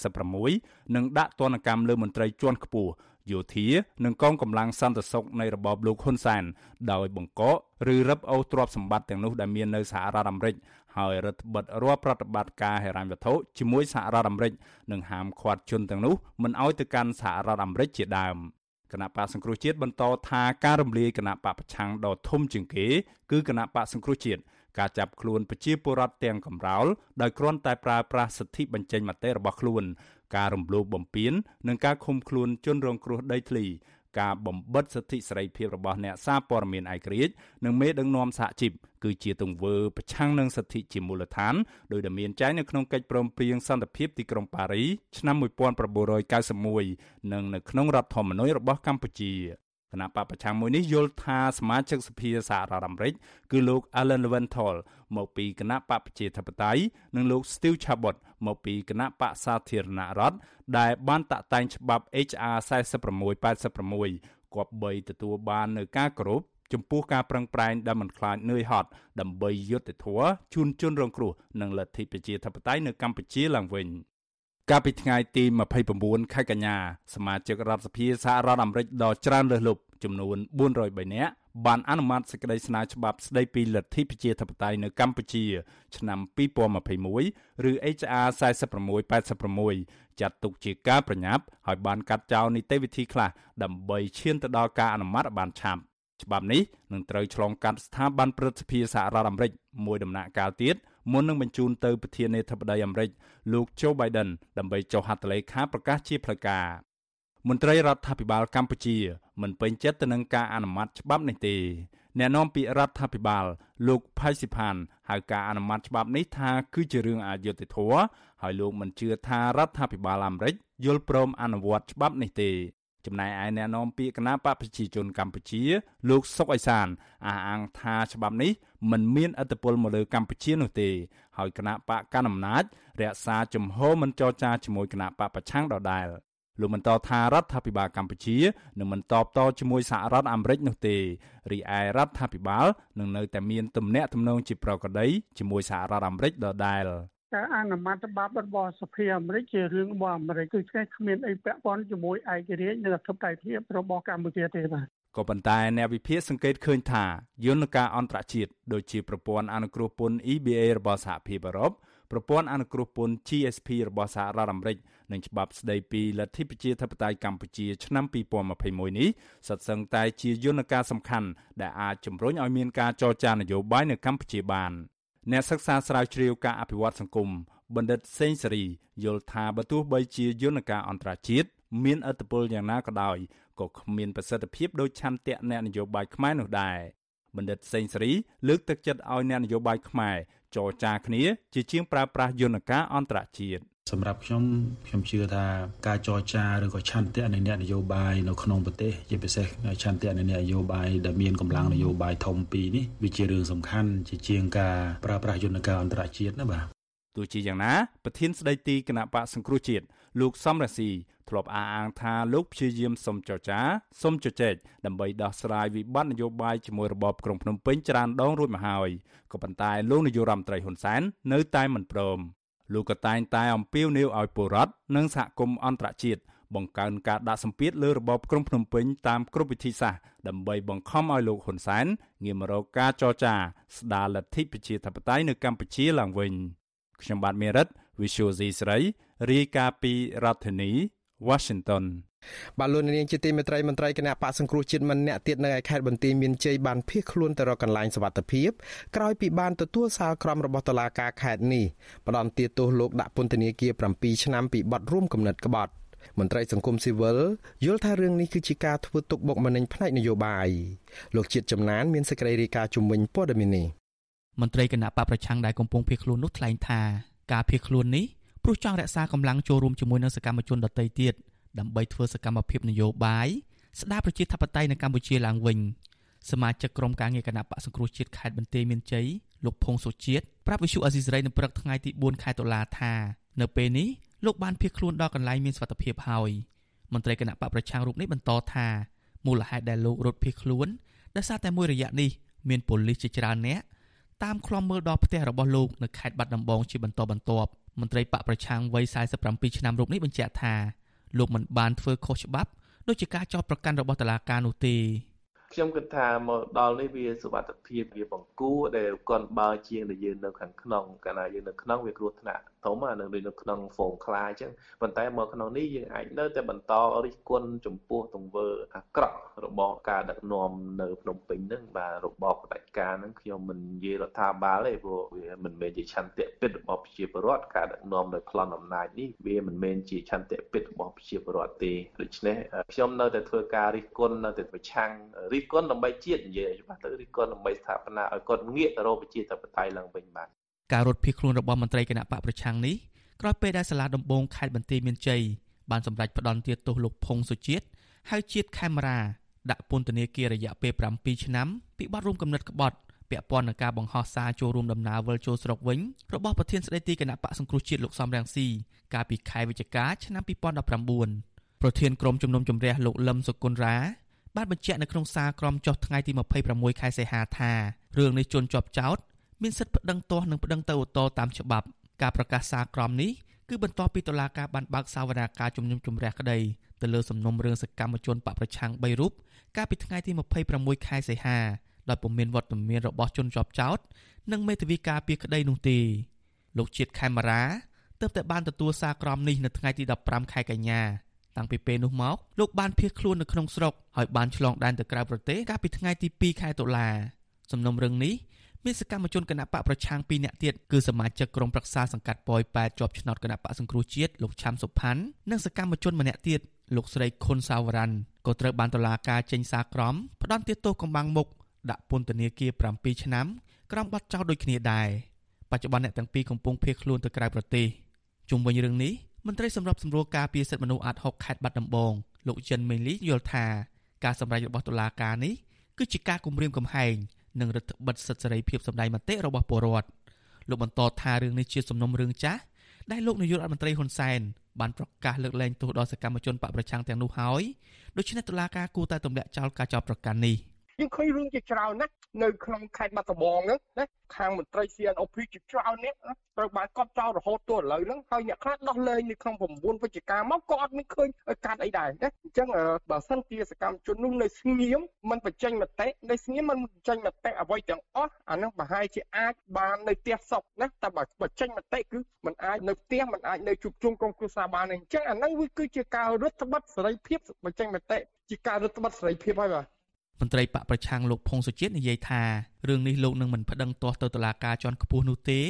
4686នឹងដាក់ទណ្ឌកម្មលើមន្ត្រីជាន់ខ្ពស់យោធានិងកងកម្លាំងសន្តិសុខនៃរបបលោកហ៊ុនសែនដោយបង្កកឬរឹបអូសទ្រព្យសម្បត្តិទាំងនោះដែលមាននៅសហរដ្ឋអាមេរិកហើយរដ្ឋបិទរាល់ប្រតិបត្តិការហិរញ្ញវត្ថុជាមួយសហរដ្ឋអាមេរិកនិងហាមឃាត់ជនទាំងនោះមិនឲ្យទៅកាន់សហរដ្ឋអាមេរិកជាដើមគណៈបកសង្គ្រោះជាតិបន្តថាការរំលាយគណៈបកប្រឆាំងដ៏ធំជាងគេគឺគណៈបកសង្គ្រោះជាតិការចាប់ខ្លួនប្រជាពលរដ្ឋទាំងកំរោលដោយគ្រាន់តែប្រើប្រាស់សិទ្ធិបញ្ចេញមតិរបស់ខ្លួន ការរំលោភបំពាននិងការឃុំខ្លួនជនរងគ្រោះដីធ្លី ការបំបិទសិទ្ធិសេរីភាពរបស់អ្នកសារព័ត៌មានឯករាជ្យនិងមេដឹកនាំសហជីពគឺជាទង្វើប្រឆាំងនឹងសិទ្ធិជាមូលដ្ឋានដោយដែលមានចែងនៅក្នុងកិច្ចព្រមព្រៀងសន្តិភាពទីក្រុងប៉ារីឆ្នាំ1991និងនៅក្នុងរដ្ឋធម្មនុញ្ញរបស់កម្ពុជា គណៈបពប្រឆាំងមួយនេះយល់ថាសមាជិកសភាសហរដ្ឋអាមេរិកគឺលោក Alan Leventhal មកពីគណៈបកប្រជាធិបតេយ្យនិងលោក Steve Chabot មកពីគណៈបកសាធារណរដ្ឋដែលបានតាក់តែងច្បាប់ HR 4686គប្បីទទួលបាននៅការគោរពចំពោះការប្រឹងប្រែងដែលមិនខ្លាចនឿយហត់ដើម្បីយុត្តិធម៌ជូនជនរងគ្រោះនិងលទ្ធិប្រជាធិបតេយ្យនៅកម្ពុជាឡើងវិញ កាលពីថ្ងៃទី29ខែកញ្ញាសមាជិករដ្ឋសភាសហរដ្ឋអាមេរិកដ៏ច្រើនលើសលប់ចំនួន403នាក់បានអនុម័តសេចក្តីស្នើច្បាប់ស្តីពីលទ្ធិប្រជាធិបតេយ្យនៅកម្ពុជាឆ្នាំ2021ឬ HR 4686ចាត់ទុកជាការប្រញាប់ហើយបានកាត់ចោលនីតិវិធីខ្លះដើម្បីឈានទៅដល់ការអនុម័តបានឆាប់ច្បាប់នេះនឹងត្រូវឆ្លងកាត់ស្ថាប័នព្រឹទ្ធសភាសហរដ្ឋអាមេរិកមួយដំណាក់កាលទៀត មុននឹងបញ្ជូនទៅប្រធានាធិបតីអាមេរិកលោក Joe Biden ដើម្បីចុះហត្ថលេខាប្រកាសជាផ្លូវការមន្ត្រីរដ្ឋាភិបាលកម្ពុជា មិនពេញចិត្តទៅនឹងការអនុម័តច្បាប់នេះទេអ្នកនាំពាក្យរដ្ឋាភិបាល លោកផៃស៊ីផានហៅការអនុម័តច្បាប់នេះថាគឺជារឿងអយុត្តិធម៌ហើយលោកមិនជឿថារដ្ឋាភិបាលអាមេរិកយល់ព្រមអនុវត្តច្បាប់នេះទេ ចំណែកឯអ្នកនាំពាក្យគណៈបកប្រជាជនកម្ពុជា លោកសុកអេសានអះអាងថាច្បាប់នេះមិនមានឥទ្ធិពលមកលើកម្ពុជានោះទេ ហើយគណៈបកកណ្ដាលអំណាចរក្សាជំហរមិនចរចាជាមួយគណៈបកប្រឆាំងដដែលលោកបន្តថារដ្ឋាភិបាលកម្ពុជានឹងមិនតបតជាមួយសហរដ្ឋអាមេរិកនោះទេរីឯរដ្ឋាភិបាលនឹងនៅតែមានទំនាក់ទំនងជាប្រក្រតីជាមួយសហរដ្ឋអាមេរិកដដែល ការអនុម័តច្បាប់របស់សភាអាមេរិកជារឿងរបស់អាមេរិកគឺគ្មានអីពាក់ព័ន្ធជាមួយឯករាជ្យនិងអធិបតេយ្យភាពរបស់កម្ពុជាទេបាទក៏ប៉ុន្តែអ្នកវិភាគសង្កេតឃើញថាយន្តការអន្តរជាតិដូចជាប្រព័ន្ធអនុគ្រោះពន្ធ EBA របស់សហភាពអឺរ៉ុបប្រព័ន្ធអនុគ្រោះពន្ធ GSP របស់សហរដ្ឋអាមេរិកនិងច្បាប់ស្តីពីលទ្ធិប្រជាធិបតេយ្យកម្ពុជាឆ្នាំ2021នេះសុទ្ធសឹងតែជាយន្តការសំខាន់ដែលអាចជំរុញឲ្យមានការចរចានយោបាយនៅកម្ពុជាបាន អ្នកសិក្សាស្រាវជ្រាវការអភិវឌ្ឍសង្គមបណ្ឌិតសេងសេរីយល់ថាបើទោះបីជាយន្តការអន្តរជាតិមានឥទ្ធិពលយ៉ាងណាក៏ដោយក៏គ្មានប្រសិទ្ធភាពដូចឆន្ទៈអ្នកនយោបាយខ្មែរនោះដែរ បណ្ឌិតសេងសេរីលើកទឹកចិត្តឲ្យអ្នកនយោបាយខ្មែរចរចាគ្នាជាជាងប្រើប្រាស់យន្តការអន្តរជាតិសម្រាប់ខ្ញុំខ្ញុំជឿថាការចរចាឬក៏ឆន្ទៈនៃអ្នកនយោបាយនៅក្នុងប្រទេសជាពិសេសឆន្ទៈនៃអ្នកនយោបាយដែលមានកម្លាំងនយោបាយធំពីរនេះវាជារឿងសំខាន់ជាជាងការប្រើប្រាស់យន្តការអន្តរជាតិណាបាទទោះជាយ៉ាងណាប្រធានស្ដីទីគណៈបកសង្គ្រោះជាតិលោកសំរងស៊ី ធ្លាប់អះអាងថាលោកព្យាយាមសុំចរចាសុំជជែកដើម្បីដោះស្រាយវិបត្តិនយោបាយជាមួយរបបក្រុងភ្នំពេញច្រើនដងរួចមកហើយក៏ប៉ុន្តែលោកនាយករដ្ឋមន្ត្រីហ៊ុនសែននៅតែមិនព្រមលោកក៏តែងតែអំពាវនាវឲ្យពលរដ្ឋនិងសហគមន៍អន្តរជាតិបង្កើនការដាក់សម្ពាធលើរបបក្រុងភ្នំពេញតាមគ្រប់វិធីសាស្ត្រដើម្បីបង្ខំឲ្យលោកហ៊ុនសែនងាកមករកការចរចា ស្ដារលទ្ធិប្រជាធិបតេយ្យនៅកម្ពុជាឡើងវិញខ្ញុំបាទមេរិត Visual C ស្រីរាយការណ៍ពីរដ្ឋធានី Washington បាទលោកនាងជាទីមេត្រីមន្ត្រីគណៈបកសង្គ្រោះជាតិមិនអ្នកទៀតនៅឯខេត្តបន្ទាយមានជ័យបានភៀសខ្លួនទៅរកកន្លែងសុវត្ថិភាពក្រោយពីបានទទួលសាលក្រមរបស់តុលាការខេត្តនេះផ្ដន្ទាទោសលោកដាក់ពន្ធនាគារ7ឆ្នាំពីបទរួមគំនិតក្បត់មន្ត្រីសង្គមស៊ីវិលយល់ថារឿងនេះគឺជាការធ្វើទុកបុកម្នេញផ្នែកនយោបាយលោកជាតិចំណានមានសេចក្តីរាយការណ៍ជំវិញព័ត៌មាននេះមន្ត្រីគណៈបកប្រឆាំងដែលកំពុងភៀសខ្លួននោះថ្លែងថាការភៀសខ្លួននេះ ព្រោះចង់រក្សាកម្លាំងចូលរួមជាមួយនឹងសកម្មជនដទៃទៀតដើម្បីធ្វើសកម្មភាពនយោបាយស្ដារប្រជាធិបតេយ្យនៅកម្ពុជាឡើងវិញសមាជិកក្រុមការងារគណៈបកសង្គ្រោះជាតិខេត្តបន្ទាយមានជ័យលោកភងសុជាតិប្រាប់វិសុអាស៊ីសេរីនៅព្រឹកថ្ងៃទី4ខែតុលាថានៅពេលនេះលោកបានភៀសខ្លួនដល់កន្លែងមានសុវត្ថិភាពហើយមន្ត្រីគណៈបកប្រឆាំងរូបនេះបន្តថាមូលហេតុដែលលោករត់ភៀសខ្លួនដោយសារតែមួយរយៈនេះមានប៉ូលីសជាច្រើនអ្នកតាមឃ្លាំមើលដល់ផ្ទះរបស់លោកនៅខេត្តបាត់ដំបងជាបន្តបន្ទាប់ មន្ត្រីបកប្រឆាំងវ័យ47ឆ្នាំរូបនេះបញ្ជាក់ថាលោកមិនបានធ្វើខុសច្បាប់ដូចជាការចោទប្រកាន់របស់តុលាការនោះទេ ខ្ញុំគិតថាមកដល់នេះវាសុវត្ថិភាពវាបង្គួរដែលគាត់បើជាងដែលយើងនៅខាងក្នុងកាលណាយើងនៅក្នុងវាគ្រោះថ្នាក់ធំអានៅដូចនៅក្នុងហ្វូងខ្លាអញ្ចឹងប៉ុន្តែមកក្នុងនេះយើងអាចនៅតែបន្តរិះគន់ចំពោះទង្វើអាក្រក់របស់ការដឹកនាំនៅភ្នំពេញហ្នឹងបាទរបបផ្ដាច់ការហ្នឹងខ្ញុំមិននិយាយរដ្ឋាភិបាលទេព្រោះវាមិនមែនជាឆន្ទៈពិតរបស់ប្រជាពលរដ្ឋការដឹកនាំដោយប្លន់អំណាចនេះវាមិនមែនជាឆន្ទៈពិតរបស់ប្រជាពលរដ្ឋទេដូច្នេះខ្ញុំនៅតែធ្វើការរិះគន់នៅតែប្រឆាំងរិះគន់ដើម្បីជាតិនិយាយច្បាស់ទៅរិះគន់ដើម្បីស្ថាបនាឲ្យគាត់ងាកទៅរកប្រជាធិបតេយ្យឡើងវិញបាទការរត់ភៀសខ្លួនរបស់មន្ត្រីគណៈបកប្រឆាំងនេះក្រោយពេលដែលសាលាដំបងខេត្តបន្ទាយមានជ័យបានសម្រេចផ្តន្ទាទោសលោកភុងសុជាតិហៅជាតិខេមរាដាក់ពន្ធនាគាររយៈពេល7ឆ្នាំពីបទរួមគំនិតក្បត់ពាក់ព័ន្ធនឹងការបង្ហោះសារចូលរួមដំណើរវិលចូលស្រុកវិញរបស់ប្រធានស្ដីទីគណៈបកសង្គ្រោះជាតិលោកសំរងស៊ីកាលពីខែវិច្ឆិកាឆ្នាំ2019ប្រធានក្រុមជំនុំជម្រះលោកលឹមសុគន្ធរា បានបញ្ជាក់នៅក្នុងសារក្រមចុះថ្ងៃទី26ខែសីហាថារឿងនេះជន់ជាប់ចោតមានសិទ្ធិប្តឹងទាស់និងប្តឹងទៅឧទ្ធរតាមច្បាប់ ការប្រកាសសារក្រមនេះគឺបន្ទាប់ពីតុលាការបានបើកសវនាការជំនុំជម្រះក្តីទៅលើសំណុំរឿងសកម្មជនបកប្រឆាំង3រូបកាលពីថ្ងៃទី26ខែសីហាដោយពុំមានវត្តមានរបស់ជនជាប់ចោត និងមេធាវីការពីក្តីនោះទេលោកជាតិខេមរាទើបតែបានទទួលសារក្រមនេះនៅថ្ងៃទី15ខែកញ្ញា តាំងពីពេលនោះមកលោកបានភៀសខ្លួននៅក្នុងស្រុកហើយបានឆ្លងដែនទៅក្រៅប្រទេសកាលពីថ្ងៃទី2ខែតុលាសំណុំរឿងនេះមានសកម្មជនគណៈបកប្រឆាំង2នាក់ទៀតគឺសមាជិកក្រុមប្រឹក្សាសង្កាត់ប៉ោយប៉ែតជាប់ឆ្នោតគណៈបកសង្គ្រោះជាតិលោកឆាំសុផាន់និងសកម្មជនម្នាក់ទៀតលោកស្រីខុនសាវរ៉ាន់ក៏ត្រូវបានតុលាការចេញសារក្រមផ្ដន្ទាទោសកំបាំងមុខដាក់ពន្ធនាគារ7ឆ្នាំក្រោមបទចោទដូចគ្នាដែរបច្ចុប្បន្នអ្នកទាំងពីរកំពុងភៀសខ្លួនទៅក្រៅប្រទេសជុំវិញរឿងនេះ មន្ត្រីសម្របសម្រួលការពារសិទ្ធិមនុស្សអាត់ហុកខេត្តបាត់ដំបងលោកចិនមេងលីយល់ថាការសម្រេចរបស់តុលាការនេះគឺជាការគំរាមកំហែងនិងរដ្ឋបិទសិទ្ធិសេរីភាពសម្ដែងមតិរបស់ពលរដ្ឋលោកបន្តថារឿងនេះជាសំណុំរឿងចាស់ដែលលោកនាយករដ្ឋមន្ត្រីហ៊ុនសែនបានប្រកាសលើកលែងទោសដល់សកម្មជនបកប្រឆាំងទាំងនោះហើយដូច្នេះតុលាការគួរតែទម្លាក់ចោលការចោទប្រកាន់នេះ។យើងឃើញរឿងជាច្រើនណាស់ នៅក្នុងខេត្តបាត់ដំបងហ្នឹងណាខាងមន្ត្រី CNOP ជាច្រើននេះត្រូវបានកត់ចោលរហូតទល់ឥឡូវហ្នឹងហើយអ្នកខ្លះដោះលែងនៅក្នុង9វិច្ឆិកាមកក៏អត់មានឃើញកាត់អីដែរណាអញ្ចឹងបើសិនជាសកម្មជននោះនៅស្ងៀមមិនបញ្ចេញមតិនៅស្ងៀមមិនបញ្ចេញមតិអ្វីទាំងអស់អាហ្នឹងប្រហែលជាអាចបាននៅផ្ទះសុកណាតែបើបញ្ចេញមតិគឺมันអាចនៅផ្ទះมันអាចនៅជួបជុំក្រុមគ្រួសារបានអញ្ចឹងអាហ្នឹងវាគឺជាការរឹតបន្តឹងសេរីភាពបញ្ចេញមតិជាការរឹតបន្តឹងសេរីភាពហើយបាទ មន្ត្រីបកប្រឆាំងលោកផុងសុជាតិនិយាយថារឿងនេះលោកនឹងមិនប្តឹងទាស់ទៅតុលាការជាន់ខ្ពស់នោះទេ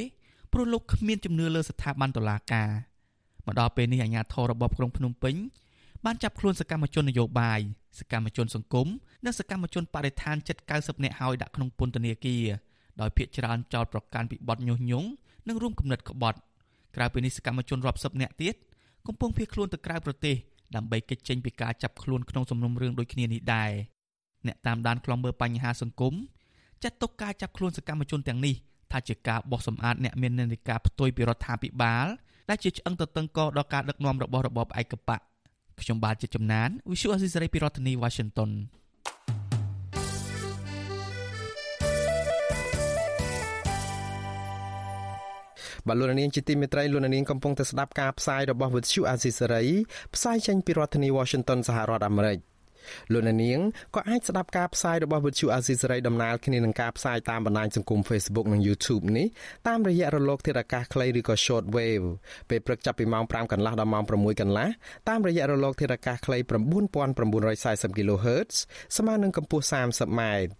ព្រោះលោកគ្មានជំនឿលើស្ថាប័នតុលាការមកដល់ពេលនេះអាជ្ញាធររបបក្រុងភ្នំពេញបានចាប់ខ្លួនសកម្មជននយោបាយសកម្មជនសង្គមនិងសកម្មជនបរិស្ថានជិត90នាក់ហើយដាក់ក្នុងពន្ធនាគារដោយភាកច្រើនចោទប្រកាន់ពីបទញុះញង់និងរួមគំនិតក្បត់ក្រៅពីនេះសកម្មជនរាប់សិបនាក់ទៀតកំពុងភៀសខ្លួនទៅក្រៅប្រទេសដើម្បីគេចចេញពីការចាប់ខ្លួនក្នុងសំណុំរឿងដូចគ្នានេះដែរ អ្នកតាមដានខ្លំមើលបញ្ហាសង្គមចាត់ទុកការចាប់ខ្លួនសកម្មជនទាំងនេះថាជាការបោះសម្អាតអ្នកមាននាฬิកាផ្ទុយពីរដ្ឋាភិបាលដែលជាឆ្អឹងទៅតឹងកដល់ការដឹកនាំរបស់របបឯកបកខ្ញុំបាទជាចំណាន Visual Assisary ពីរដ្ឋធានី Washington បាទលោកនាងជាទីមេត្រីលោកនាងកំពុងតែស្ដាប់ការផ្សាយរបស់ Visual Assisary ផ្សាយចេញពីរដ្ឋធានី Washington សហរដ្ឋអាមេរិក លោកអ្នកនាងក៏អាចស្ដាប់ការផ្សាយរបស់ Vuthu Azisery ដំណើរគ្នានឹងការផ្សាយតាមបណ្ដាញសង្គម Facebook និង YouTube នេះតាមរយៈរលកធាតុអាកាសខ្លីឬក៏ Short Wave ពេលព្រឹកចាប់ពីម៉ោង5កន្លះដល់ម៉ោង6កន្លះតាមរយៈរលកធាតុអាកាសខ្លី9940 kHz ស្មើនឹងកម្ពស់ 30ម៉ែត្រ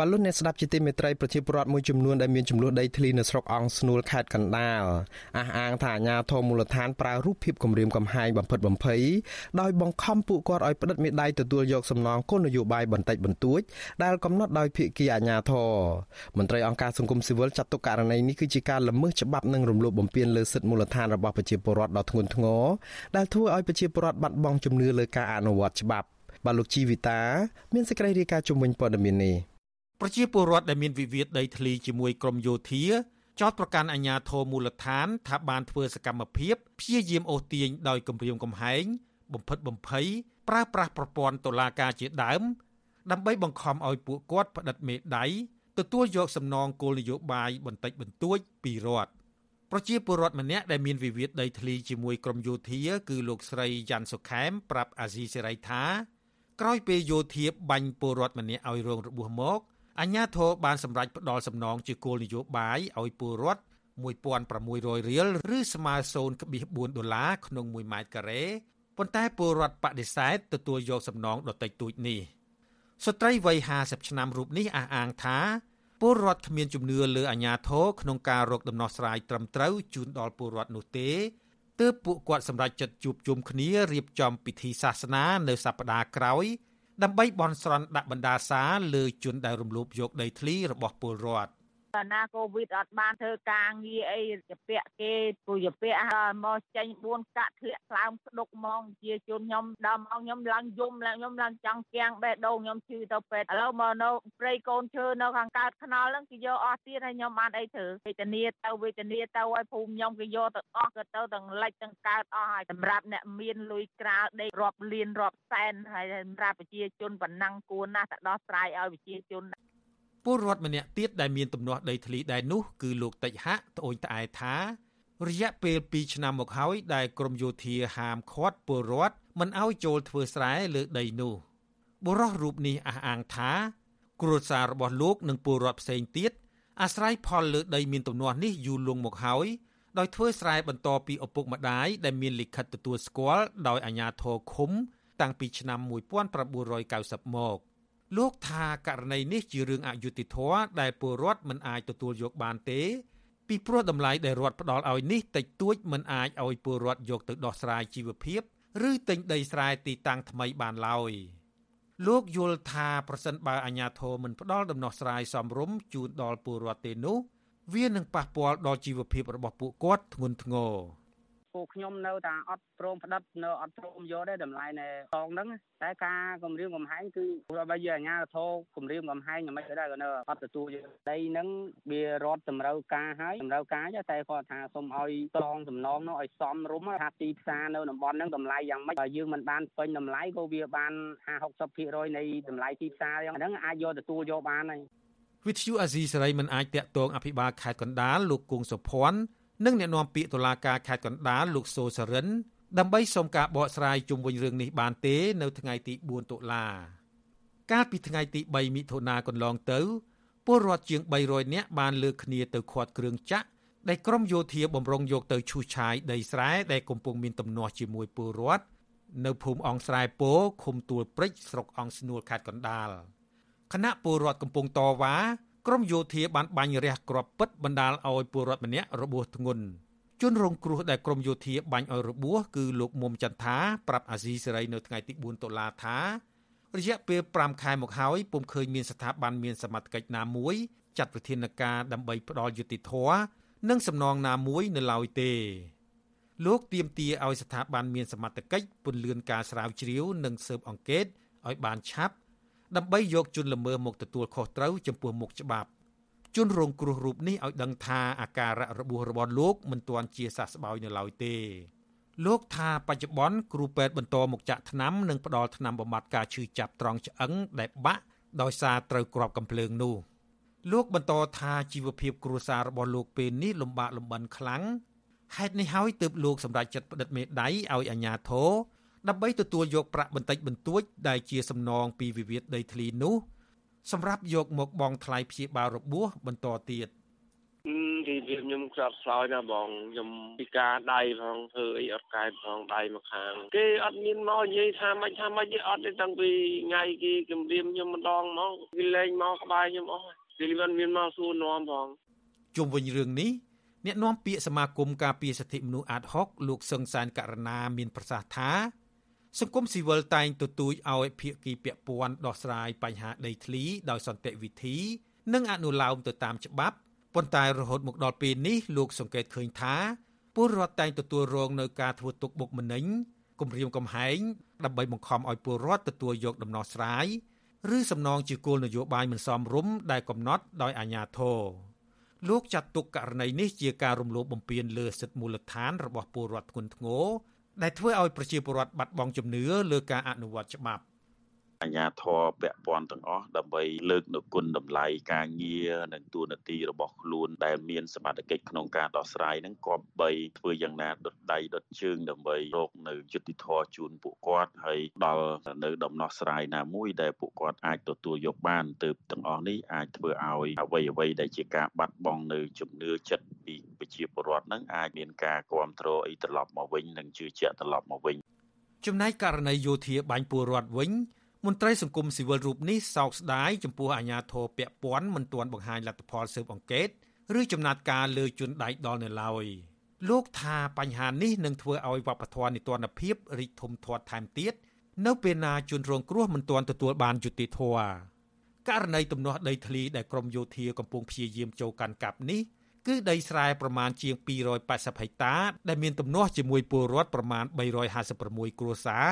បលុនអ្នកស្ដាប់ជាទីមេត្រីប្រជាពលរដ្ឋមួយចំនួនដែលមានចំនួនដីធ្លីនៅស្រុកអង្គស្នួលខេត្តកណ្ដាលអះអាងថាអាជ្ញាធរមូលដ្ឋានប្រើរូបភាពគម្រាមកំហែងបំផិតបំភ័យដោយបង្ខំពួកគាត់ឲ្យផ្តិតមេដាយទទួលយកសំណងគោលនយោបាយបន្តិចបន្តួចដែលកំណត់ដោយភាគីអាជ្ញាធរមន្ត្រីអង្គការសង្គមស៊ីវិលចាត់ទុកករណីនេះគឺជាការល្មើសច្បាប់និងរំលោភបំពានលើសិទ្ធិមូលដ្ឋានរបស់ប្រជាពលរដ្ឋដ៏ធ្ងន់ធ្ងរដែលធ្វើឲ្យប្រជាពលរដ្ឋបាត់បង់ជំនឿលើការអនុវត្តច្បាប់បាទលោកជីវិតាមានសេចក្តីរាយការណ៍ជំវិញព័ត៌មាននេះ ប្រជាពលរដ្ឋដែលមានវិវាទដីធ្លីជាមួយក្រមយោធាចោទប្រកាន់អាជ្ញាធរមូលដ្ឋាន ថាបានធ្វើសកម្មភាពព្យាយាមអូសទាញដោយគំរាមកំហែង បំផិតបំភ័យប្រើប្រាស់ប្រព័ន្ធតុលាការជាដើម ដើម្បីបង្ខំឲ្យពួកគាត់ផ្តិតមេដៃទទួលយកសំណងគោលនយោបាយបន្តិចបន្តួចពីរដ្ឋប្រជាពលរដ្ឋម្នាក់ដែលមានវិវាទដីធ្លីជាមួយក្រមយោធាគឺលោកស្រីយ៉ាន់សុខែមប្រាប់អាស៊ីសេរីថាក្រោយពេលយោធាបាញ់ពលរដ្ឋម្នាក់ឲ្យរងរបួសមក អញ្ញាធរបានសម្រេចផ្ដល់សំណងជាគោលនយោបាយឲ្យពលរដ្ឋ1600រៀលឬស្មើ0.4ដុល្លារក្នុង1ម៉ែត្រការ៉េប៉ុន្តែពលរដ្ឋបដិសេធទទួលយកសំណងដតិចតួចនេះស្ត្រីវ័យ50ឆ្នាំរូបនេះអះអាងថាពលរដ្ឋគ្មានជំនឿលើអាជ្ញាធរក្នុងការរកដំណោះស្រាយត្រឹមត្រូវជូនដល់ពលរដ្ឋនោះទេទើបពួកគាត់សម្រេចចិត្តជួបជុំគ្នារៀបចំពិធីសាសនានៅសប្តាហ៍ក្រោយ ដើម្បីបន់ស្រន់ដាក់បណ្ដាសាលើជនដែលរំលោភយកដីធ្លីរបស់ពលរដ្ឋ កាលណាកូវីដអត់បានធ្វើការងារអីជាពាក់គេពូជាពាក់មកចេញ4កាក់ធ្លាក់ស្លើមស្ដុកហ្មងជាជនខ្ញុំដល់មកខ្ញុំឡើងយំឡើងខ្ញុំឡើងចង់គៀងបេះដូងខ្ញុំឈឺទៅពេទ្យឥឡូវមកនៅព្រៃកូនឈើនៅខាងកើតខ្នល់ហ្នឹងគេយកអស់ទៀតហើយខ្ញុំបានអីធ្វើវេទនាទៅវេទនាទៅហើយភូមិខ្ញុំគេយកទៅអស់ក៏ទៅទាំងលិចទាំងកើតអស់ហើយសម្រាប់អ្នកមានលុយក្រាលដេករាប់លានរាប់សែនហើយសម្រាប់ប្រជាជនប៉ុណ្ណឹងគួរណាស់ទៅដោះស្រាយឲ្យប្រជាជន ពលរដ្ឋម្នាក់ទៀតដែលមានទំនាស់ដីធ្លីដែរនោះគឺលោកតិចហៈត្អូញត្អែថារយៈពេល2ឆ្នាំមកហើយដែលក្រមយោធាហាមឃាត់ពលរដ្ឋមិនឲ្យចូលធ្វើស្រែលើដីនោះបុរសរូបនេះអះអាងថា គ្រួសាររបស់លោកនិងពលរដ្ឋផ្សេងទៀតអាស្រ័យផលលើដីមានទំនាស់នេះយូរលង់មកហើយដោយធ្វើស្រែបន្តពីឪពុកម្ដាយដែលមានលិខិតទទួលស្គាល់ដោយអាជ្ញាធរឃុំ តាំងពីឆ្នាំ1990មក លោកថាករណីនេះជារឿងអយុត្តិធម៌ដែលពលរដ្ឋមិនអាចទទួលយកបានទេ ពីព្រោះតម្លៃដែលរដ្ឋផ្ដល់ឲ្យនេះតិចតួចមិនអាចឲ្យពលរដ្ឋយកទៅដោះស្រាយជីវភាពឬទិញដីស្រែទីតាំងថ្មីបានឡើយលោកយល់ថាប្រសិនបើអាជ្ញាធរមិនផ្ដល់ដំណោះស្រាយសមរម្យជូនដល់ពលរដ្ឋទេនោះ វានឹងប៉ះពាល់ដល់ជីវភាពរបស់ពួកគាត់ធ្ងន់ធ្ងរ ពួកខ្ញុំនៅតែអត់ព្រមផ្ដិតនៅអត់ព្រមយកទេតម្លៃនៃតងហ្នឹងតែការគម្រាមកំហែងគឺបើយើងអាជ្ញាធរគម្រាមកំហែងយ៉ាងម៉េចក៏ដោយក៏នៅអត់ទទួលយកដីហ្នឹងវារត់តម្រូវការហើយតម្រូវការតែគាត់ថាសូមឲ្យតងសំណងនោះឲ្យសមរម្យថាទីផ្សារនៅតំបន់ហ្នឹងតម្លៃយ៉ាងម៉េចបើយើងមិនបានពេញតម្លៃក៏វាបាន50 60%នៃតម្លៃទីផ្សារហ្នឹងអាចយកទទួលយកបានហើយវិទ្យុអាស៊ីសេរីមិនអាចតាក់ទងអភិបាលខេត្តកណ្ដាលលោកគង់សុភ័ណ្ឌ និងអ្នកនាំពាក្យតុលាការខេត្តកណ្ដាលលោកសូសរិនដើម្បីសុំការបកស្រាយជុំវិញរឿងនេះបានទេ នៅថ្ងៃទី4តុលាកាលពីថ្ងៃទី3មិថុនាកន្លងទៅពលរដ្ឋជាង300នាក់បានលើកគ្នាទៅខាត់គ្រឿងចាក់ដែលក្រមយោធាបំរុងយកទៅឈូសឆាយដីស្រែដែលកំពុងមានទំនាស់ជាមួយពលរដ្ឋនៅភូមិអង្គស្រែពោឃុំទួលព្រិចស្រុកអង្គស្នួលខេត្តកណ្ដាលគណៈពលរដ្ឋកំពុងតវ៉ា ក្រមយោធាបានបាញ់រះគ្រាប់ពិតបណ្ដាលឲ្យពលរដ្ឋម្នាក់របួសធ្ងន់ជនរងគ្រោះដែលក្រមយោធាបាញ់ឲ្យរបួសគឺលោកមុំចន្ទថាប្រាប់អាស៊ីសេរីនៅថ្ងៃទី4តុលាថារយៈពេល5ខែមកហើយពុំឃើញមានស្ថាប័នមានសមត្ថកិច្ចណាមួយចាត់វិធានការដើម្បីផ្ដល់យុត្តិធម៌និងសំណងណាមួយនៅឡើយទេលោកទៀមទាឲ្យស្ថាប័នមានសមត្ថកិច្ចពន្លឿនការស្រាវជ្រាវនិងស៊ើបអង្កេតឲ្យបានឆាប់ ដើម្បីយកជនល្មើសមកទទួលខុសត្រូវចំពោះមុខច្បាប់ជនរងគ្រោះរូបនេះឲ្យដឹងថាអាការៈរបួសរបស់លោកមិនទាន់ជាសះស្បើយនៅឡើយទេលោកថាបច្ចុប្បន្នគ្រូពេទ្យបន្តមកចាក់ថ្នាំនិងផ្ដល់ថ្នាំបំបត្តិការឈឺចាប់ត្រង់ឆ្អឹងដែលបាក់ដោយសារត្រូវគ្រាប់កំភ្លើងនោះលោកបន្តថាជីវភាពគ្រួសាររបស់លោកពេលនេះលំបាកលំបិនខ្លាំងហេតុនេះហើយទើបលោកសម្រេចចិត្តផ្តិតមេដៃឲ្យអាជ្ញាធរ ដើម្បីទទួលយកប្រាក់បន្តិចបន្តួចដែលជាសំណងពីវិវាទដីធ្លីនោះសម្រាប់យកមកបង់ថ្លៃព្យាបាលរបួសបន្តទៀតទីវាខ្ញុំក្រាបឆ្លើយណាបងខ្ញុំពិការដៃផងធ្វើអីអត់កែផងដៃមកខាងគេអត់មានមកនិយាយថាម៉េចថាម៉េចទេអត់ទេតាំងពីថ្ងៃគេគម្រាមខ្ញុំម្ដងមកគេលែងមកក្បែរខ្ញុំអស់គេមិនមានមកសួរនាំផងជុំវិញរឿងនេះអ្នកនាំពាក្យសមាគមការពារសិទ្ធិមនុស្សអាត6លោកសឹងសានករណាមានប្រសាសន៍ថា សង្គមស៊ីវិលតែងទទូចឲ្យភាគីពាក់ព័ន្ធដោះស្រាយបញ្ហាដីធ្លីដោយសន្តិវិធី និងអនុលោមទៅតាមច្បាប់ប៉ុន្តែរហូតមកដល់ពេលនេះលោកសង្កេតឃើញថាពលរដ្ឋតែងទទួលរងនៅការធ្វើទុកបុកម្នេញគំរាមកំហែងដើម្បីបង្ខំឲ្យពលរដ្ឋទទួលយកដំណោះស្រាយឬសំណងជាគោលនយោបាយមិនសមរម្យដែលកំណត់ដោយអាជ្ញាធរលោកចាត់ទុកករណីនេះជាការរំលោភបំពានលើសិទ្ធិមូលដ្ឋានរបស់ពលរដ្ឋធ្ងន់ធ្ងរ ដែលធ្វើឲ្យប្រជាពលរដ្ឋបាត់បង់ជំនឿលើការអនុវត្តច្បាប់ អាញាធរពាក់ព័ន្ធទាំងអស់ដើម្បីលើកនៅគុណតម្លៃការងារនិងទួនាទីរបស់ខ្លួនដែលមានសមត្ថកិច្ចក្នុងការដោះស្រាយនឹងគប្បីធ្វើយ៉ាងណាដុតដៃដុតជើងដើម្បីរកនៅយុត្តិធម៌ជូនពួកគាត់ហើយដល់នៅដំណោះស្រាយណាមួយដែលពួកគាត់អាចទទួលយកបានទើបទាំងអស់នេះអាចធ្វើឲ្យអ្វីអ្វីដែលជាការបាត់បង់នៅជំនឿចិត្តពីប្រជាពលរដ្ឋនឹងអាចមានការគ្រប់គ្រងអីត្រឡប់មកវិញនិងជឿជាក់ត្រឡប់មកវិញចំណែកករណីយោធាបាញ់ពលរដ្ឋវិញ មន្ត្រីសង្គមស៊ីវិលរូបនេះសោកស្ដាយចំពោះអាញាធរពាក់ព័ន្ធមិនទាន់បង្ហាញលទ្ធផលស៊ើបអង្កេតឬចំណាត់ការលើជនដៃដល់នៅឡើយលោកថាបញ្ហានេះនឹងធ្វើឲ្យវប្បធម៌នីតិរដ្ឋភាពរីកធំធាត់ថែមទៀតនៅពេលណាជនរងគ្រោះមិនទាន់ទទួលបានយុត្តិធម៌ករណីទំនាស់ដីធ្លីដែលក្រមយោធាកំពុងព្យាយាមចូលកាន់កាប់នេះគឺដីស្រែប្រមាណជាង280ហិកតា ដែលមានទំនាស់ជាមួយពលរដ្ឋប្រមាណ356គ្រួសារ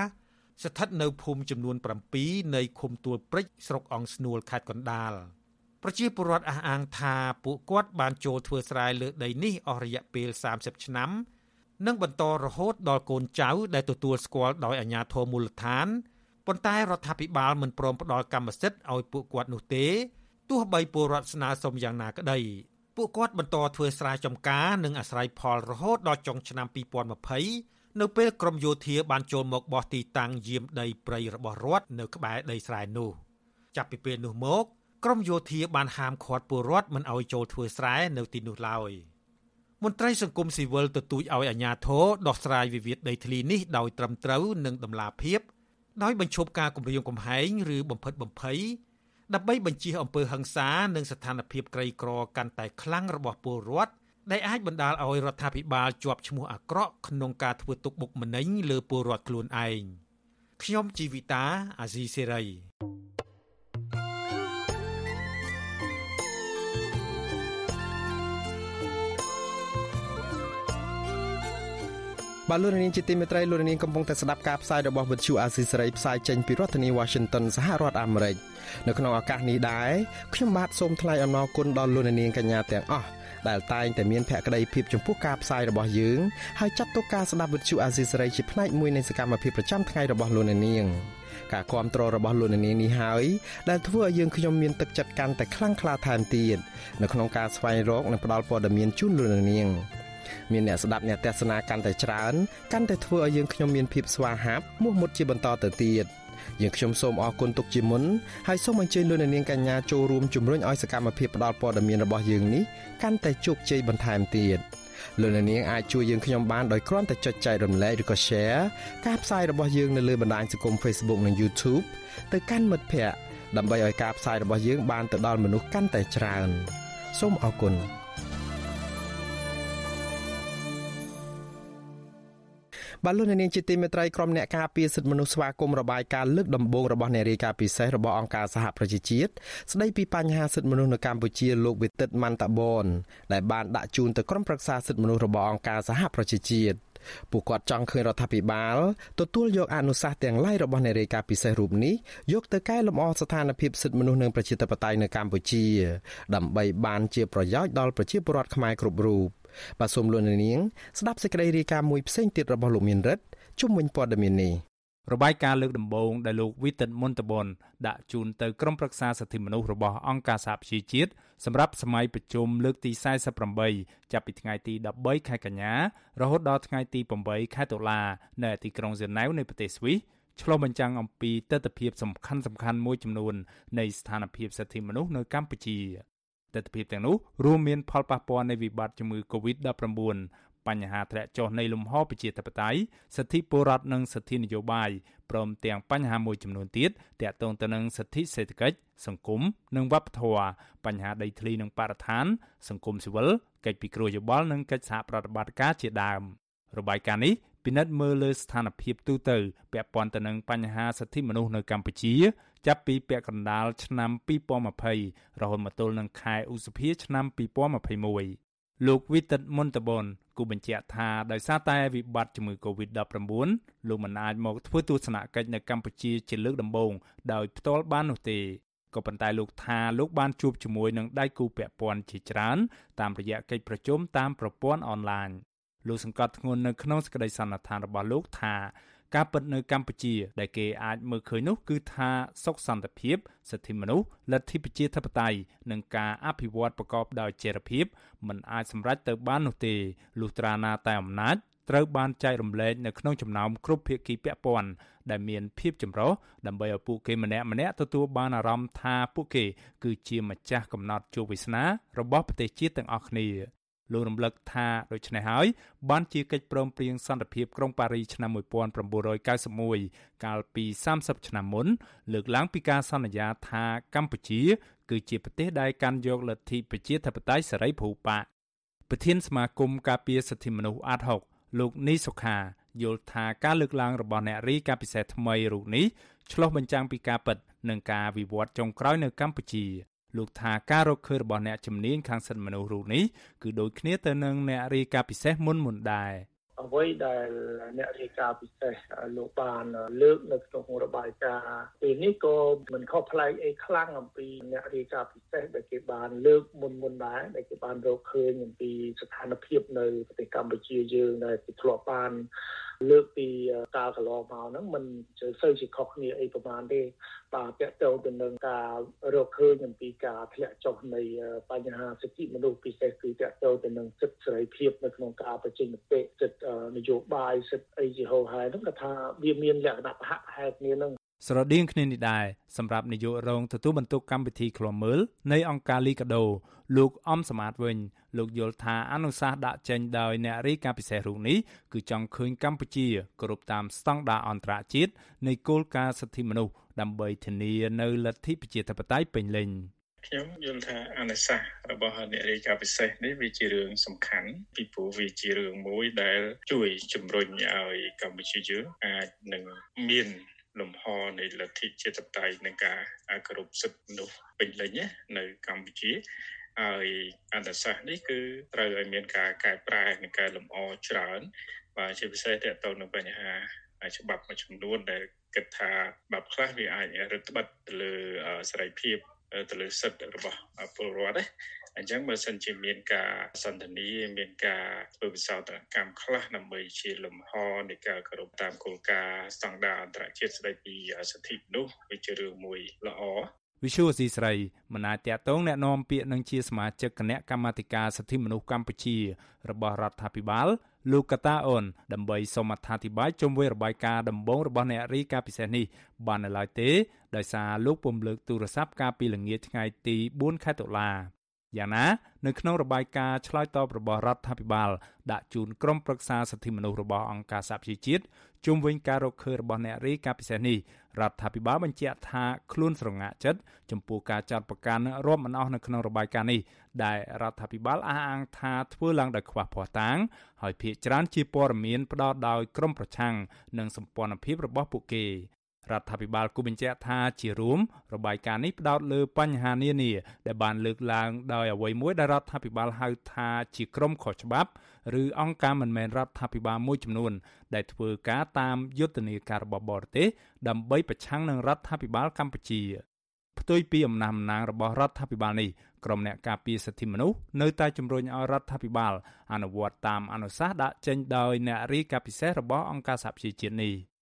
ស្ថិតនៅភូមិចំនួន7នៃឃុំទួលព្រិចស្រុកអង្គស្នួលខេត្តកណ្ដាលប្រជាពលរដ្ឋអះអាងថាពួកគាត់បានចូលធ្វើស្រែលើដីនេះអស់រយៈពេល30ឆ្នាំ និងបន្តរហូតដល់កូនចៅដែលទទួលស្គាល់ដោយអាជ្ញាធរមូលដ្ឋានប៉ុន្តែរដ្ឋាភិបាលមិនព្រមផ្ដល់កម្មសិទ្ធិឲ្យពួកគាត់នោះទេទោះបីពលរដ្ឋស្នើសុំយ៉ាងណាក្តីពួកគាត់បន្តធ្វើស្រែចម្ការនិងអាស្រ័យផលរហូតដល់ចុងឆ្នាំ2020 នៅពេលក្រមយោធាបានចូលមកបោះទីតាំងយាមដីព្រៃរបស់រដ្ឋនៅក្បែរដីស្រែនោះចាប់ពីពេលនោះមកក្រមយោធាបានហាមឃាត់ពលរដ្ឋមិនឲ្យចូលធ្វើស្រែនៅទីនោះឡើយមន្ត្រីសង្គមស៊ីវិលទទូចឲ្យអាជ្ញាធរដោះស្រាយវិវាទដីធ្លីនេះដោយត្រឹមត្រូវនិងតម្លាភាពដោយបញ្ឈប់ការគំរាមកំហែងឬបំផិតបំភ័យដើម្បីបញ្ជៀសអំពើហិង្សានិងស្ថានភាពក្រីក្រកាន់តែខ្លាំងរបស់ពលរដ្ឋ ដែលអាចបណ្ដាលឲ្យរដ្ឋាភិបាលជាប់ឈ្មោះអាក្រក់ក្នុងការធ្វើទុកបុកម្នេញលើពលរដ្ឋខ្លួនឯងខ្ញុំជីវិតាអាស៊ីសេរីបាទលោកនាងជាទីមេត្រីលោកនាងកំពុងតែស្ដាប់ការផ្សាយរបស់វិទ្យុអាស៊ីសេរីផ្សាយចេញពីរដ្ឋធានី Washington សហរដ្ឋអាមេរិកនៅក្នុងឱកាសនេះដែរខ្ញុំបាទសូមថ្លែងអំណរគុណដល់លោកនាងកញ្ញាទាំងអស់ ដែលតែងតែមានភក្ដីភាពចំពោះការផ្សាយរបស់យើងហើយចាត់ទុកការស្ដាប់វិទ្យុអាស៊ីសេរីជាផ្នែកមួយនៃសកម្មភាពប្រចាំថ្ងៃរបស់លោកអ្នកនាងការគ្រប់គ្រងរបស់លោកអ្នកនាងនេះហើយដែលធ្វើឲ្យយើងខ្ញុំមានទឹកចិត្តកាន់តែខ្លាំងក្លាថែមទៀតនៅក្នុងការស្វែងរកនិងផ្តល់ព័ត៌មានជូនលោកអ្នកនាងមានអ្នកស្ដាប់អ្នកទស្សនាកាន់តែច្រើនកាន់តែធ្វើឲ្យយើងខ្ញុំមានភាពស្វាហាប់មោះមុតជាបន្តទៅទៀត។ យើងខ្ញុំសូមអរគុណទុកជាមុនហើយសូមអញ្ជើញលោកអ្នកនាងកញ្ញាចូលរួមជំរុញឲ្យសកម្មភាពផ្តល់ព័ត៌មានរបស់យើងនេះកាន់តែជោគជ័យបន្ថែមទៀតលោកអ្នកនាងអាចជួយយើងខ្ញុំបានដោយគ្រាន់តែចុចចែករំលែកឬក៏ Share ការផ្សាយរបស់យើងនៅលើបណ្ដាញសង្គម Facebook និង YouTube ទៅកាន់មិត្តភ័ក្តិដើម្បីឲ្យការផ្សាយរបស់យើងបានទៅដល់មនុស្សកាន់តែច្រើន សូមអរគុណ បាទលោកនាងជាទីមេត្រីក្រុមអ្នកការពារសិទ្ធិមនុស្សស្វាគមន៍របាយការណ៍លើកដំបូងរបស់អ្នករាយការណ៍ពិសេសរបស់អង្គការសហប្រជាជាតិស្ដីពីបញ្ហាសិទ្ធិមនុស្សនៅកម្ពុជាលោកវិទិតម៉ាន់តាបនដែលបានដាក់ជូនទៅក្រុមប្រឹក្សាសិទ្ធិមនុស្សរបស់អង្គការសហប្រជាជាតិពួកគាត់ចង់ឃើញរដ្ឋាភិបាលទទួលយកអនុសាសន៍ទាំងឡាយរបស់អ្នករាយការណ៍ពិសេសរូបនេះយកទៅកែលម្អស្ថានភាពសិទ្ធិមនុស្សនិងប្រជាធិបតេយ្យនៅកម្ពុជា ដើម្បីបានជាប្រយោជន៍ដល់ប្រជាពលរដ្ឋខ្មែរគ្រប់រូប បាទសូមលោកនាងស្ដាប់សេចក្តីរាយការណ៍មួយផ្សេងទៀតរបស់លោកមានរិទ្ធជុំវិញព័ត៌មាននេះរបាយការណ៍លើកដំបូងដែលលោកវិទិតមុនតបនដាក់ជូនទៅក្រុមប្រឹក្សាសិទ្ធិមនុស្សរបស់អង្គការសហប្រជាជាតិសម្រាប់សម័យប្រជុំលើកទី48ចាប់ពីថ្ងៃទី13ខែកញ្ញារហូតដល់ថ្ងៃទី8ខែតុលានៅទីក្រុងហ្សឺណែវនៃប្រទេសស្វីសឆ្លុះបញ្ចាំងអំពីទស្សនវិជ្ជាសំខាន់សំខាន់មួយចំនួននៃស្ថានភាពសិទ្ធិមនុស្សនៅកម្ពុជា ទស្សនវិជ្ជាទាំងនោះរួមមានផលប៉ះពាល់នៃវិបត្តិជំងឺ Covid-19 បញ្ហាធ្លាក់ចុះនៃលំហប្រជាធិបតេយ្យសិទ្ធិពលរដ្ឋនិងសិទ្ធិនយោបាយព្រមទាំងបញ្ហាមួយចំនួនទៀតទាក់ទងទៅនឹងសិទ្ធិសេដ្ឋកិច្ចសង្គមនិងវប្បធម៌បញ្ហាដីធ្លីនិងបរិស្ថាន សង្គមស៊ីវិលកិច្ចពិគ្រោះយោបល់និងកិច្ចសហប្រតិបត្តិការជាដើមរបាយការណ៍នេះ ពិនិត្យមើលលើស្ថានភាពទូទៅពាក់ព័ន្ធទៅនឹងបញ្ហាសិទ្ធិមនុស្សនៅកម្ពុជា ចាប់ពីពាក់កណ្ដាលឆ្នាំ2020រហូតមកទល់នឹងខែឧសភាឆ្នាំ2021លោកវិទិតមុនតបនគូបញ្ជាក់ថាដោយសារតែវិបត្តិជំងឺ Covid-19 លោកមិនអាចមកធ្វើទស្សនកិច្ចនៅកម្ពុជាជាលើកដំបូងដោយផ្ទាល់បាននោះទេក៏ប៉ុន្តែលោកថាលោកបានជួបជាមួយនឹងដៃគូពាក់ព័ន្ធជាច្រើនតាមរយៈកិច្ចប្រជុំតាមប្រព័ន្ធអនឡាញ លោកសង្កត់ធ្ងន់នៅក្នុងសេចក្តីសន្និដ្ឋានរបស់លោកថាការពិតនៅកម្ពុជា ដែលគេអាចមើលឃើញនោះគឺថាសុខសន្តិភាពសិទ្ធិមនុស្សលទ្ធិប្រជាធិបតេយ្យនិងការអភិវឌ្ឍប្រកបដោយចីរភាពមិនអាចសម្រេចទៅបាននោះទេលុះត្រាណាតែអំណាចត្រូវបានចែករំលែកនៅក្នុងចំណោមគ្រប់ភាគីពាក់ព័ន្ធដែលមានភាពចម្រុះដើម្បីឲ្យពួកគេម្នាក់ម្នាក់ទទួលបានអារម្មណ៍ថាពួកគេ គឺជាម្ចាស់កំណត់ជោគវាសនារបស់ប្រទេសជាតិទាំងអស់គ្នា លោករំលឹកថាដូច្នេះហើយបានជាកិច្ចព្រមព្រៀងសន្តិភាពក្រុងប៉ារីឆ្នាំ1991កាលពី30ឆ្នាំមុន លើកឡើងពីការសន្យាថាកម្ពុជា គឺជាប្រទេសដែលកាន់យកលទ្ធិប្រជាធិបតេយ្យសេរីភូប៉ាប្រធានសមាគមការពារសិទ្ធិមនុស្សអាត6លោកនីសុខាយល់ថាការលើកឡើងរបស់អ្នករីកាពិសេសថ្មីរូបនេះឆ្លុះបញ្ចាំងពីការពិតនិងការវិវត្តចុងក្រោយនៅកម្ពុជា លោកថាការរកឃើញរបស់អ្នកជំនាញខាងសិទ្ធិមនុស្សរូបនេះគឺដូចគ្នាទៅនឹងអ្នករាយការណ៍ពិសេសមុនមុនដែរអ្វីដែលអ្នករាយការណ៍ពិសេសលោកបានលើកនៅក្នុងរបាយការណ៍ពេលនេះក៏មិនខុសប្លែកអីខ្លាំងអំពីអ្នករាយការណ៍ពិសេសដែលគេបានលើកមុនមុនដែរដែលគេបានរកឃើញអំពីស្ថានភាពនៅប្រទេសកម្ពុជាយើងដែលគេធ្លាប់បាន លើកពីកាលកន្លងមកហ្នឹងมันសូវជាខុសគ្នាអីប្រហែលទេបាទតកតទៅនឹងការរកឃើញអំពីការធ្លាក់ចុះនៃបញ្ហាសិទ្ធិមនុស្សពិសេសគឺតកតទៅនឹងសិទ្ធិសេរីភាពនៅក្នុងការបញ្ចេញមតិសិទ្ធិនយោបាយសិទ្ធិអីជាហោហែហ្នឹងគាត់ថាវាមានលក្ខណៈប្រហាក់ប្រហែលគ្នាហ្នឹង ស្រដៀងគ្នានេះដែរសម្រាប់នាយករងទទួលបន្ទុកកម្មវិធីឃ្លាំមើលនៃអង្គការលីកាដូលោកអំសមាតវិញលោកយល់ថាអនុសាសន៍ដាក់ចេញដោយអ្នករាយការណ៍ពិសេសរូបនេះគឺចង់ឃើញកម្ពុជាគោរពតាមស្តង់ដារអន្តរជាតិនៃគោលការណ៍សិទ្ធិមនុស្សដើម្បីធានានៅលទ្ធិប្រជាធិបតេយ្យពេញលេញខ្ញុំយល់ថាអនុសាសន៍របស់អ្នករាយការណ៍ពិសេសនេះវាជារឿងសំខាន់ពីព្រោះវាជារឿងមួយដែលជួយជំរុញឲ្យកម្ពុជាយើងអាចនឹងមាន លំហនៃលទ្ធិជាតិបតៃនឹងការគោរពសិទ្ធិមនុស្សពេញលេញនៅកម្ពុជាហើយអន្តរសាសន៍នេះគឺត្រូវឲ្យមានការកែប្រែនិងកែលម្អច្រើនបាទជាពិសេសតទៅនឹងបញ្ហាច្បាប់មួយចំនួនដែលគិតថាច្បាប់ខ្លះវាអាចរឹតបន្តឹងទៅលើសេរីភាពទៅលើសិទ្ធិរបស់ពលរដ្ឋណា អញ្ចឹងបើសិនជាមានការសន្ទនាមានការធ្វើវិសោធនកម្មខ្លះដើម្បីជាលំហនៃការគោរពតាមគោលការណ៍ស្តង់ដារអន្តរជាតិស្តីពីសិទ្ធិមនុស្សវាជារឿងមួយល្អវិសុវស៊ីស្រីមិនអាចតាក់ទងแนะនាំពាក្យនឹងជាសមាជិកគណៈកម្មាធិការសិទ្ធិមនុស្សកម្ពុជារបស់រដ្ឋាភិបាលលោកកតាអូនដើម្បីសូមអត្ថាធិប្បាយជុំវិញរបាយការណ៍ដំបូងរបស់អ្នករីកាពិសេសនេះបាននៅឡើយទេដោយសារលោកពុំលើកទូរស័ព្ទកាលពីល្ងាចថ្ងៃទី4ខែតុលា យ៉ាងណានៅក្នុងរបាយការណ៍ឆ្លើយតបរបស់រដ្ឋាភិបាល ដាក់ជូនក្រុមប្រឹក្សាសិទ្ធិមនុស្សរបស់អង្គការសហប្រជាជាតិជុំវិញការរកឃើញរបស់អ្នករាយការណ៍ពិសេសនេះរដ្ឋាភិបាលបញ្ជាក់ថាខ្លួនស្រងាក់ចិត្តចំពោះការចាត់ប្រកាសរាប់មិនអស់នៅក្នុងរបាយការណ៍នេះដែលរដ្ឋាភិបាលអះអាងថាធ្វើឡើងដោយខ្វះភ័ស្តុតាង ហើយភាកច្រើនជាព័ត៌មានផ្ដល់ដោយក្រុមប្រឆាំងនិងសម្ព័ន្ធភាពរបស់ពួកគេ រដ្ឋាភិបាលគូបញ្ជាក់ថាជារួមរបាយការណ៍នេះផ្ដោតលើបញ្ហានានា ដែលបានលើកឡើងដោយអ្វីមួយដែលរដ្ឋាភិបាលហៅថាជាក្រុមខុសច្បាប់ឬអង្គការមិនមែនរដ្ឋាភិបាលមួយចំនួន ដែលធ្វើការតាមយុទ្ធនាការរបស់បរទេសដើម្បីប្រឆាំងនឹងរដ្ឋាភិបាលកម្ពុជាផ្ទុយពីអំណះអំណាងរបស់រដ្ឋាភិបាលនេះក្រុមអ្នកការពារសិទ្ធិមនុស្សនៅតែជំរុញឲ្យរដ្ឋាភិបាលអនុវត្តតាមអនុសាសន៍ដាក់ចេញដោយអ្នករាយការណ៍ពិសេសរបស់អង្គការសហប្រជាជាតិនេះ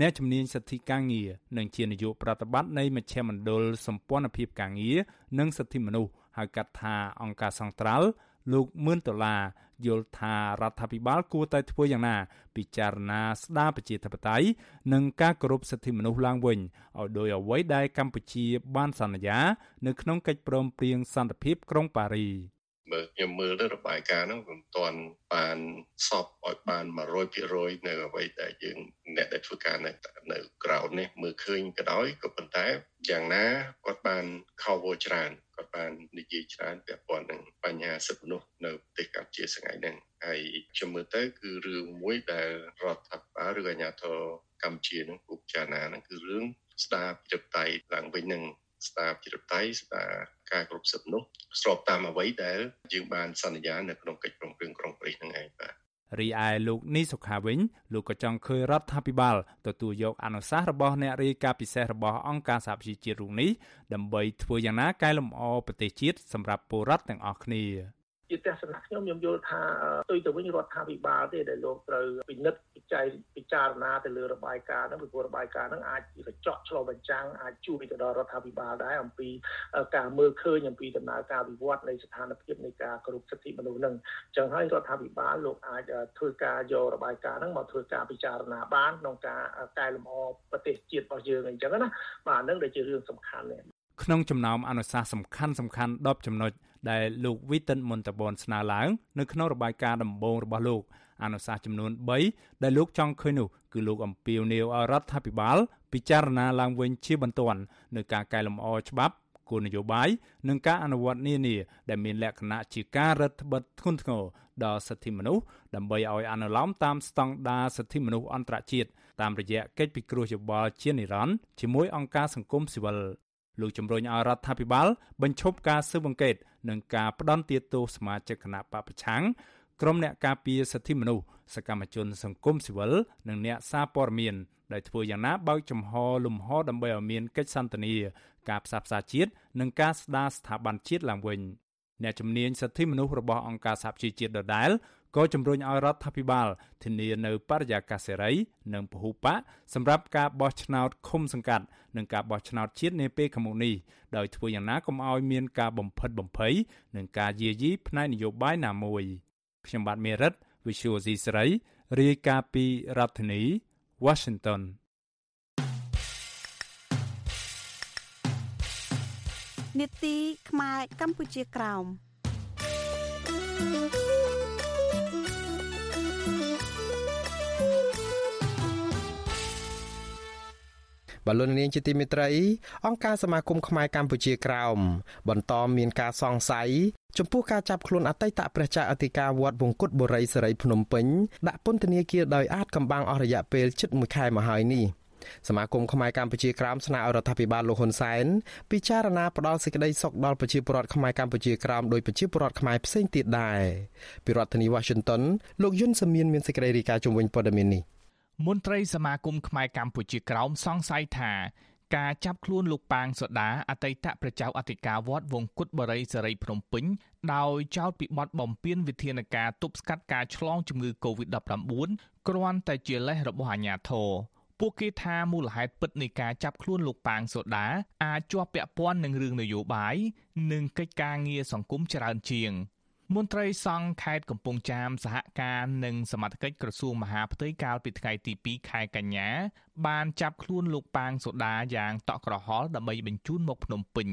អ្នកជំនាញសិទ្ធិការងារនិងជានាយកប្រតិបត្តិនៃមជ្ឈមណ្ឌលសម្ព័ន្ធភាពការងារនិងសិទ្ធិមនុស្សហៅកាត់ថាអង្គការសង្ត្រាល់លោកមឿនដុល្លារយល់ថារដ្ឋាភិបាលគួរតែធ្វើយ៉ាងណា ពិចារណាស្ដារប្រជាធិបតេយ្យនិងការគោរពសិទ្ធិមនុស្សឡើងវិញឲ្យដោយអ្វីដែលកម្ពុជាបានសន្យា នៅក្នុងកិច្ចព្រមព្រៀងសន្តិភាពក្រុងប៉ារី បើខ្ញុំមើលទៅរបាយការណ៍ហ្នឹងមិនទាន់បានសពឲ្យបាន100%នៅអ្វីដែលយើងអ្នកដែលធ្វើការនៅនៅក្រៅនេះមើលឃើញក៏ដោយក៏ប៉ុន្តែយ៉ាងណាគាត់បាន cover ច្រើនគាត់បាននិយាយច្រើនពាក់ព័ន្ធនឹងបញ្ហាសិទ្ធិមនុស្សនៅប្រទេសកម្ពុជាស្ងាត់ហ្នឹងហើយខ្ញុំមើលទៅគឺរឿងមួយដែលរដ្ឋាភិបាលឬអាជ្ញាធរកម្ពុជានឹងពិចារណាហ្នឹងគឺរឿងស្ដារប្រជាធិបតេយ្យឡើងវិញនឹង ស្ដារប្រជាធិបតេយ្យស្ដារការគ្រប់សិទ្ធិនោះស្របតាមអ្វីដែលយើងបានសន្យានៅក្នុងកិច្ចព្រមព្រៀងក្រុងប៉ារីសនឹងឯងបាទរីឯលោកនីសុខាវិញលោកក៏ចង់ឃើញរដ្ឋាភិបាលទទួលយកអនុសាសន៍របស់អ្នករាយការណ៍ពិសេសរបស់អង្គការសហប្រជាជាតិរូបនេះដើម្បីធ្វើយ៉ាងណាកែលម្អប្រទេសជាតិសម្រាប់ពលរដ្ឋទាំងអស់គ្នា ជាទស្សនៈខ្ញុំខ្ញុំយល់ថាផ្ទុយទៅវិញរដ្ឋាភិបាលទេដែលលោកត្រូវពិនិត្យពិច័យពិចារណាទៅលើរបាយការណ៍ហ្នឹងពីព្រោះរបាយការណ៍ហ្នឹងអាចជាកញ្ចក់ឆ្លុះបញ្ចាំងអាចជួយទៅដល់រដ្ឋាភិបាលដែរអំពីការមើលឃើញអំពីដំណើរការវិវត្តនៃស្ថានភាពនៃការគោរពសិទ្ធិមនុស្សហ្នឹងអញ្ចឹងហើយរដ្ឋាភិបាលលោកអាចធ្វើការយករបាយការណ៍ហ្នឹងមកធ្វើការពិចារណាបានក្នុងការកែលម្អប្រទេសជាតិរបស់យើងអញ្ចឹងណាបាទហ្នឹងដែលជារឿងសំខាន់នេះក្នុងចំណោមអនុសាសន៍សំខាន់សំខាន់10ចំណុច ដែលលោកវីតិនមុនតបនស្នើឡើងនៅក្នុងរបាយការណ៍ដំបូងរបស់លោកអនុសាសន៍ចំនួន3ដែលលោកចង់ឃើញនោះគឺលោកអំពាវនាវឲ្យរដ្ឋាភិបាល ពិចារណាឡើងវិញជាបន្ទាន់នៅការកែលម្អច្បាប់គោលនយោបាយនិងការអនុវត្តនានាដែលមានលក្ខណៈជាការរដ្ឋបិទធ្ងន់ធ្ងរដល់សិទ្ធិមនុស្សដើម្បីឲ្យអនុលោមតាមស្តង់ដារសិទ្ធិមនុស្សអន្តរជាតិតាមរយៈកិច្ចពិគ្រោះយោបល់ជានិរន្តរ៍ជាមួយអង្គការសង្គមស៊ីវិល លោកជំរុញឲ្យរដ្ឋាភិបាលបញ្ឈប់ការស៊ើបអង្កេតនិងការផ្ដន់ទាទោសសមាជិកគណៈបពប្រឆាំងក្រុមអ្នកការពារសិទ្ធិមនុស្សសកម្មជនសង្គមស៊ីវិលនិងអ្នកសារព័ត៌មានដែលធ្វើយ៉ាងណាបើកចំហលំហដើម្បីឲ្យមានកិច្ចសន្ទនាការផ្សះផ្សាជាតិនិងការស្ដារស្ថាប័នជាតិឡើងវិញអ្នកជំនាញសិទ្ធិមនុស្សរបស់អង្គការសហជីវជាតិដដែល ក៏ជំរុញឲ្យរដ្ឋាភិបាលធានានៅបរិយាកាសសេរី និងពហុបកសម្រាប់ការបោះឆ្នោតឃុំសង្កាត់និងការបោះឆ្នោតជាតិនាពេលខាងមុខនេះដោយធ្វើយ៉ាងណាកុំឲ្យមានការបំផិតបំភ័យនិងការយាយីផ្នែកនយោបាយណាមួយខ្ញុំបាទមេរិត Visual C សេរីរាយការណ៍ពីរដ្ឋធានី Washington នេតិខ្មែរកម្ពុជាក្រោម បលូននាងជាទីមេត្រី អង្គការសមាគមខ្មែរកម្ពុជាក្រោមបន្តមានការសង្ស័យចំពោះការចាប់ខ្លួនអតីតព្រះចៅអធិការវត្តវង្គតបុរីសេរីភ្នំពេញដាក់ពន្ធនាគារដោយអាចកម្បាំងអស់រយៈពេលជិត1ខែមកហើយនេះសមាគមខ្មែរកម្ពុជាក្រោមស្នើឲ្យរដ្ឋាភិបាលលោកហ៊ុនសែនពិចារណាផ្ដល់សេចក្តីសុខដល់ប្រជាពលរដ្ឋខ្មែរកម្ពុជាក្រោមដោយប្រជាពលរដ្ឋខ្មែរផ្សេងទៀតដែរពីរដ្ឋធានី Washington លោកយុនសាមៀនមានសេចក្តីរាយការណ៍ជំវិញព័ត៌មាននេះ មន្ត្រីសមាគមខ្មែរកម្ពុជាក្រោមសង្ស័យថាការចាប់ខ្លួនលោកប៉ាងសូដាអតីតប្រជាអធិការវត្តវង្គតបរិយសេរីភ្នំពេញដោយចោទពីបទបំពានវិធានការទប់ស្កាត់ការឆ្លងជំងឺ Covid-19 គ្រាន់តែជាលេសរបស់អាជ្ញាធរពួកគេថាមូលហេតុពិតនៃការចាប់ខ្លួនលោកប៉ាងសូដាអាចជាប់ពាក់ព័ន្ធនឹងរឿងនយោបាយនិងកិច្ចការងារសង្គមច្រើនជាង។ មន្ត្រីសង្ឃខេត្តកំពង់ចាមសហការនិងសមត្ថកិច្ចក្រសួងមហាផ្ទៃកាលពីថ្ងៃទី2ខែកញ្ញាបានចាប់ខ្លួនលោកប៉ាងសូដាយ៉ាងតក់ក្រហល់ដើម្បីបញ្ជូនមកភ្នំពេញ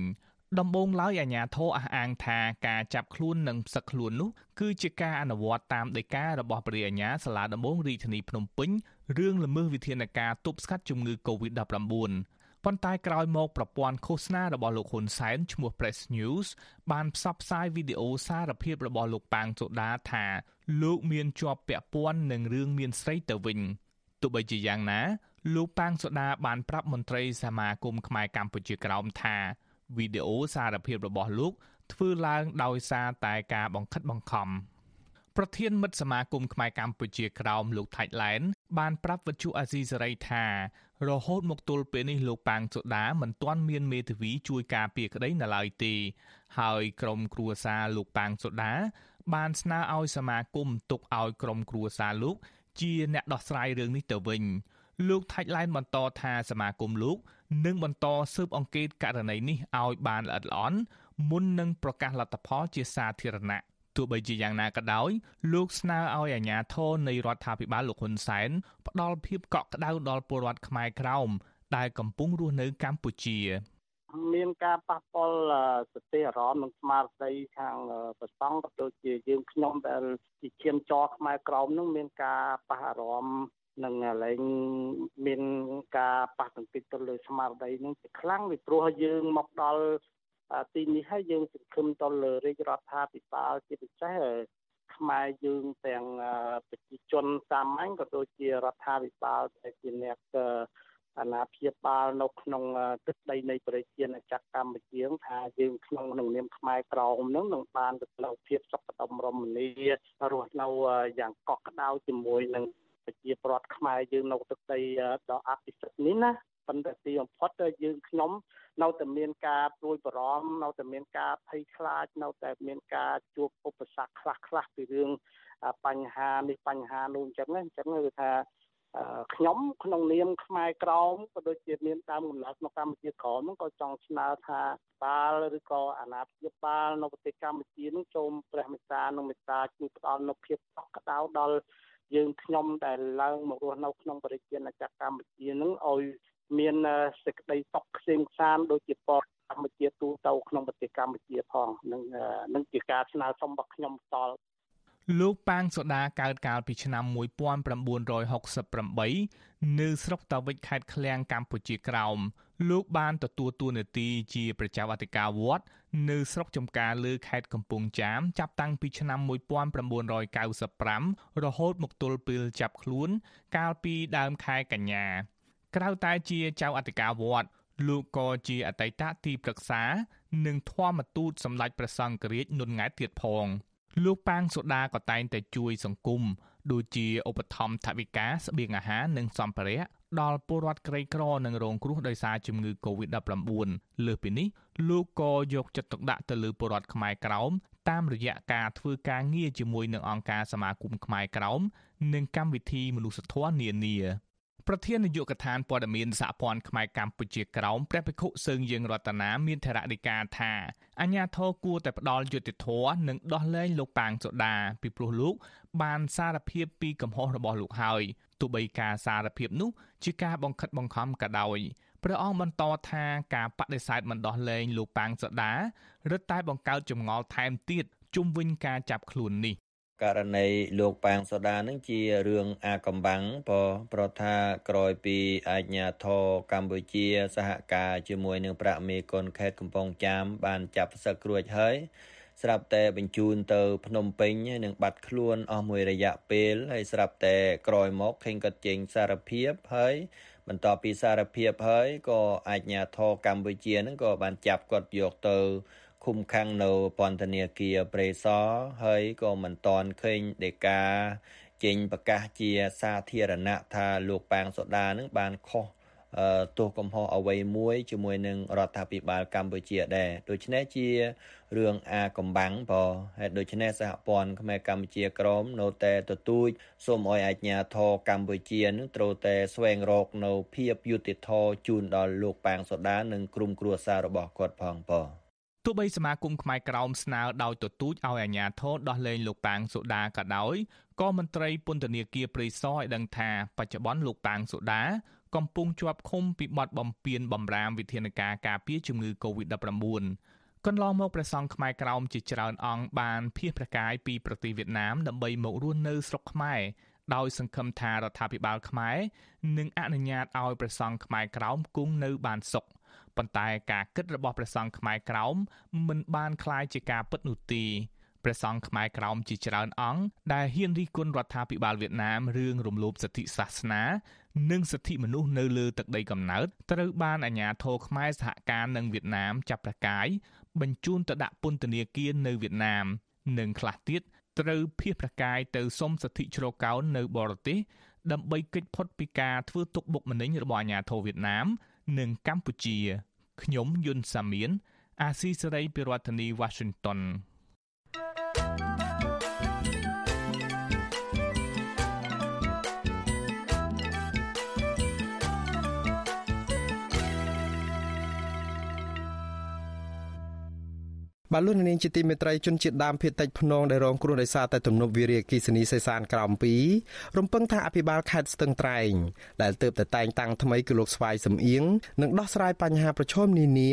ដំបូងឡើយអាជ្ញាធរអះអាងថាការចាប់ខ្លួននិងផ្សឹកខ្លួននោះគឺជាការអនុវត្តតាមដីការបស់ព្រះអាជ្ញាសាលាដំបងរាជធានីភ្នំពេញរឿងល្មើសវិធានការទប់ស្កាត់ជំងឺ Covid-19 ប៉ុន្តែក្រោយមកប្រព័ន្ធឃោសនារបស់លោកហ៊ុនសែនឈ្មោះ Press News បានផ្សព្វផ្សាយវីដេអូសារភាពរបស់លោកប៉ាងសូដាថាលោកមានជាប់ពាក់ព័ន្ធនឹងរឿងមានស្រីទៅវិញទោះបីជាយ៉ាងណាលោកប៉ាងសូដាបានប្រាប់មន្ត្រីសមាគមខ្មែរកម្ពុជាក្រោមថាវីដេអូសារភាពរបស់លោកធ្វើឡើងដោយសារតែការបង្ខិតបង្ខំ ប្រធានមិត្តសមាគមខ្មែរកម្ពុជាក្រោមលោកថៃឡែនបានប្រាប់វិទ្យុអាស៊ីសេរីថារហូតមកទល់ពេលនេះលោកប៉ាងសូដាមិនទាន់មានមេធាវីជួយការពារក្តីនៅឡើយទេ ហើយក្រុមគ្រួសារលោកប៉ាងសូដា បានស្នើឲ្យសមាគមទុកឲ្យក្រុមគ្រួសារលោកជាអ្នកដោះស្រាយរឿងនេះទៅវិញលោកថាច់ឡែនបន្តថាសមាគមលោកនឹងបន្តស៊ើបអង្កេតករណីនេះឲ្យបានល្អិតល្អន់មុននឹងប្រកាសលទ្ធផលជាសាធារណៈ ទោះបីជាយ៉ាងណាក៏ដោយលោកស្នើឲ្យអាជ្ញាធរនៃរដ្ឋាភិបាលលោកហ៊ុនសែនផ្ដល់ភាពកក់ក្ដៅដល់ពលរដ្ឋខ្មែរក្រោមដែលកំពុងរស់នៅកម្ពុជាមានការប៉ះពាល់សតិអារម្មណ៍និងស្មារតីខាងប្រសង់ក៏ដូចជាយើងខ្ញុំដែលជាឈាមចរខ្មែរក្រមនឹងមានការប៉ះអារម្មណ៍នឹងលែងមានការប៉ះទង្គិចទៅលើស្មារតីនឹងជាខ្លាំងពីព្រោះយើងមកដល់ ទីនេះហើយយើងសង្ឃឹមទៅលើរាជរដ្ឋាភិបាលជាពិសេសខ្មែរយើងទាំងប្រជាជនសាមញ្ញក៏ដូចជារដ្ឋាភិបាលដែលជាអ្នកអាណាព្យាបាលនៅក្នុងទឹកដីនៃប្រជាណាចក្រកម្ពុជាថាយើងក្នុងក្នុងនាមខ្មែរក្រមនឹងនឹងបានទៅលើភាពសុខដុមរមនារស់នៅយ៉ាងកក់ក្ដៅជាមួយនឹងប្រជាប្រដ្ឋខ្មែរយើងនៅទឹកដីដ៏អភិសិទ្ធនេះណា ប៉ុន្តែទីបំផុតយើងខ្ញុំនៅតែមានការព្រួយបារម្ភនៅតែមានការភ័យខ្លាចនៅតែមានការជួបឧបសគ្គខ្លះខ្លះពីរឿងបញ្ហានេះបញ្ហានោះអញ្ចឹងអញ្ចឹងគឺថាខ្ញុំក្នុងនាមខ្មែរក្រមក៏ដូចជាមានតាមកំណត់នៅកម្ពុជាក្រមហ្នឹងក៏ចង់ស្នើថាបាលឬក៏អាណាព្យាបាលនៅប្រទេសកម្ពុជានឹងសូមព្រះមេត្តានិងមេត្តាជួយផ្ដល់នូវភាពកក់ក្ដៅដល់យើងខ្ញុំដែលឡើងមករស់នៅក្នុងប្រជាណាចក្រកម្ពុជានឹងឲ្យ មានសេចក្តីសុខខ្សែមខ្សានដូចជាពលកម្ពុជាទូទៅក្នុងប្រទេសកម្ពុជាផងនឹងនឹងជាការស្នើសុំរបស់ខ្ញុំតល់លោកប៉ាងសូដាកើតកាលពីឆ្នាំ1968នៅស្រុកតាវិចខេត្តឃ្លៀងកម្ពុជាក្រោមលោកបានទទួលតួនាទីជាប្រជាអធិការវត្តនៅស្រុកចំការលើខេត្តកំពង់ចាមចាប់តាំងពីឆ្នាំ1995រហូតមកទល់ពេលចាប់ខ្លួន កាលពីដើមខែកញ្ញា ក្រៅតែជាចៅអធិការវត្តលោកក៏ជាអតីតទីប្រឹក្សា និងធម្មទូតសម្ដេចព្រះសង្ឃរាជនុនង៉ែតទៀតផងលោកប៉ាងសូដាក៏តែងតែជួយសង្គមដូចជាឧបត្ថម្ភថវិកាស្បៀងអាហារនិងសម្ភារៈដល់ពលរដ្ឋក្រីក្រនិងរងគ្រោះដោយសារជំងឺ Covid-19 លើសពីនេះលោកក៏យកចិត្តទុកដាក់ទៅលើពលរដ្ឋខ្មែរក្រោមតាមរយៈការធ្វើការងារជាមួយនឹងអង្គការសមាគមខ្មែរក្រោមនិងកម្មវិធីមនុស្សធម៌នានា ប្រធាននាយកដ្ឋានព័ត៌មានសហព័ន្ធខ្មែរកម្ពុជាក្រោមព្រះភិក្ខុសើងយើងរតនាមានថរណីកាថាអាញាធរគួរតែផ្ដាល់យុត្តិធម៌និងដោះលែងលោកប៉ាងសូដាពីព្រោះលោក បានសារភាពពីកំហុសរបស់លោកហើយទោះបីការសារភាពនោះជាការបង្ខិតបង្ខំក៏ដោយព្រះអង្គបន្តថាការបដិសេធមិនដោះលែងលោកប៉ាងសូដារឹតតែបង្កើតចម្ងល់ថែមទៀតជុំវិញការចាប់ខ្លួននេះ ករណីលោកប៉ាងសូដានឹងជារឿងអាកំបាំងព្រោះប្រថាក្រោយពីអាជ្ញាធរកម្ពុជាសហការជាមួយនឹងប្រាក់មេគុណខេត្តកំពង់ចាមបានចាប់សឹករួចហើយស្រាប់តែបញ្ជូនទៅភ្នំពេញនឹងបាត់ខ្លួនអស់មួយរយៈពេលហើយស្រាប់តែក្រោយមកឃើញគាត់ចេញសារភាពហើយបន្ទាប់ពីសារភាពហើយក៏អាជ្ញាធរកម្ពុជានឹងក៏បានចាប់គាត់យកទៅ ឃុំឃាំងនៅពន្ធនាគារព្រៃសរហើយក៏មិនទាន់ឃើញដេកាចេញប្រកាសជាសាធារណៈថាលោកប៉ាងសូដានឹងបានខុសទោសកំហុសអ្វីមួយជាមួយនឹងរដ្ឋាភិបាលកម្ពុជាដែរដូច្នេះជារឿងអាកំបាំងបើហើយដូច្នេះសហព័ន្ធខ្មែរកម្ពុជាក្រមនៅតែទទូចសូមឲ្យអាជ្ញាធរកម្ពុជានឹងត្រូវតែស្វែងរកនៅភាពយុត្តិធម៌ជូនដល់លោកប៉ាងសូដានិងក្រុមគ្រួសាររបស់គាត់ផងបើ ទោះបីសមាគមខ្មែរក្រោមស្នើដោយទទូចឲ្យអាជ្ញាធរដោះលែងលោកប៉ាងសូដាក៏ដោយក៏មន្ត្រីពន្ធនាគារព្រៃសរឲ្យដឹងថាបច្ចុប្បន្នលោកប៉ាងសូដាកំពុងជាប់ឃុំពីបទបំពានបំរាមវិធានការការពារជំងឺ Covid-19 កន្លងមកព្រះសង្ឃខ្មែរក្រោមជាច្រើនអង្គបានភៀសព្រះកាយពីប្រទេសវៀតណាមដើម្បីមករស់នៅស្រុកខ្មែរដោយសង្ឃឹមថារដ្ឋាភិបាលខ្មែរនឹងអនុញ្ញាតឲ្យព្រះសង្ឃខ្មែរក្រោមគង់នៅបានសុខ ប៉ុន្តែការគិតរបស់ព្រះសង្ឃខ្មែរក្រោមមិនបានคล้ายជាការពិតនោះទេព្រះសង្ឃខ្មែរក្រោមជាច្រើនអង្គដែលហ៊ានរិះគន់រដ្ឋាភិបាលវៀតណាមរឿងរំលោភសិទ្ធិសាសនា និងសិទ្ធិមនុស្សនៅលើទឹកដីកំណើតត្រូវបានអាជ្ញាធរខ្មែរសហការនឹងវៀតណាមចាប់ប្រកាយបញ្ជូនទៅដាក់ពន្ធនាគារនៅវៀតណាមនិងខ្លះទៀតត្រូវភៀសប្រកាយទៅសុំសិទ្ធិជ្រកកោននៅបរទេសដើម្បីគេចផុតពីការធ្វើទុកបុកម្នេញរបស់អាជ្ញាធរវៀតណាម និងកម្ពុជាខ្ញុំយុនសាមៀនអាស៊ីសេរីពីរដ្ឋធានី Washington បាទលោកនាងជាទីមេត្រីជនជាតិដើមភាគតិចភ្នងដែលរងគ្រោះដោយសារតែទំនប់វារីអគ្គិសនីសេសានក្រោម2រំពឹងថាអភិបាលខេត្តស្ទឹងត្រែងដែលទើបតែតែងតាំងថ្មីគឺលោកស្វាយសំអៀងនឹងដោះស្រាយបញ្ហាប្រឈមនានា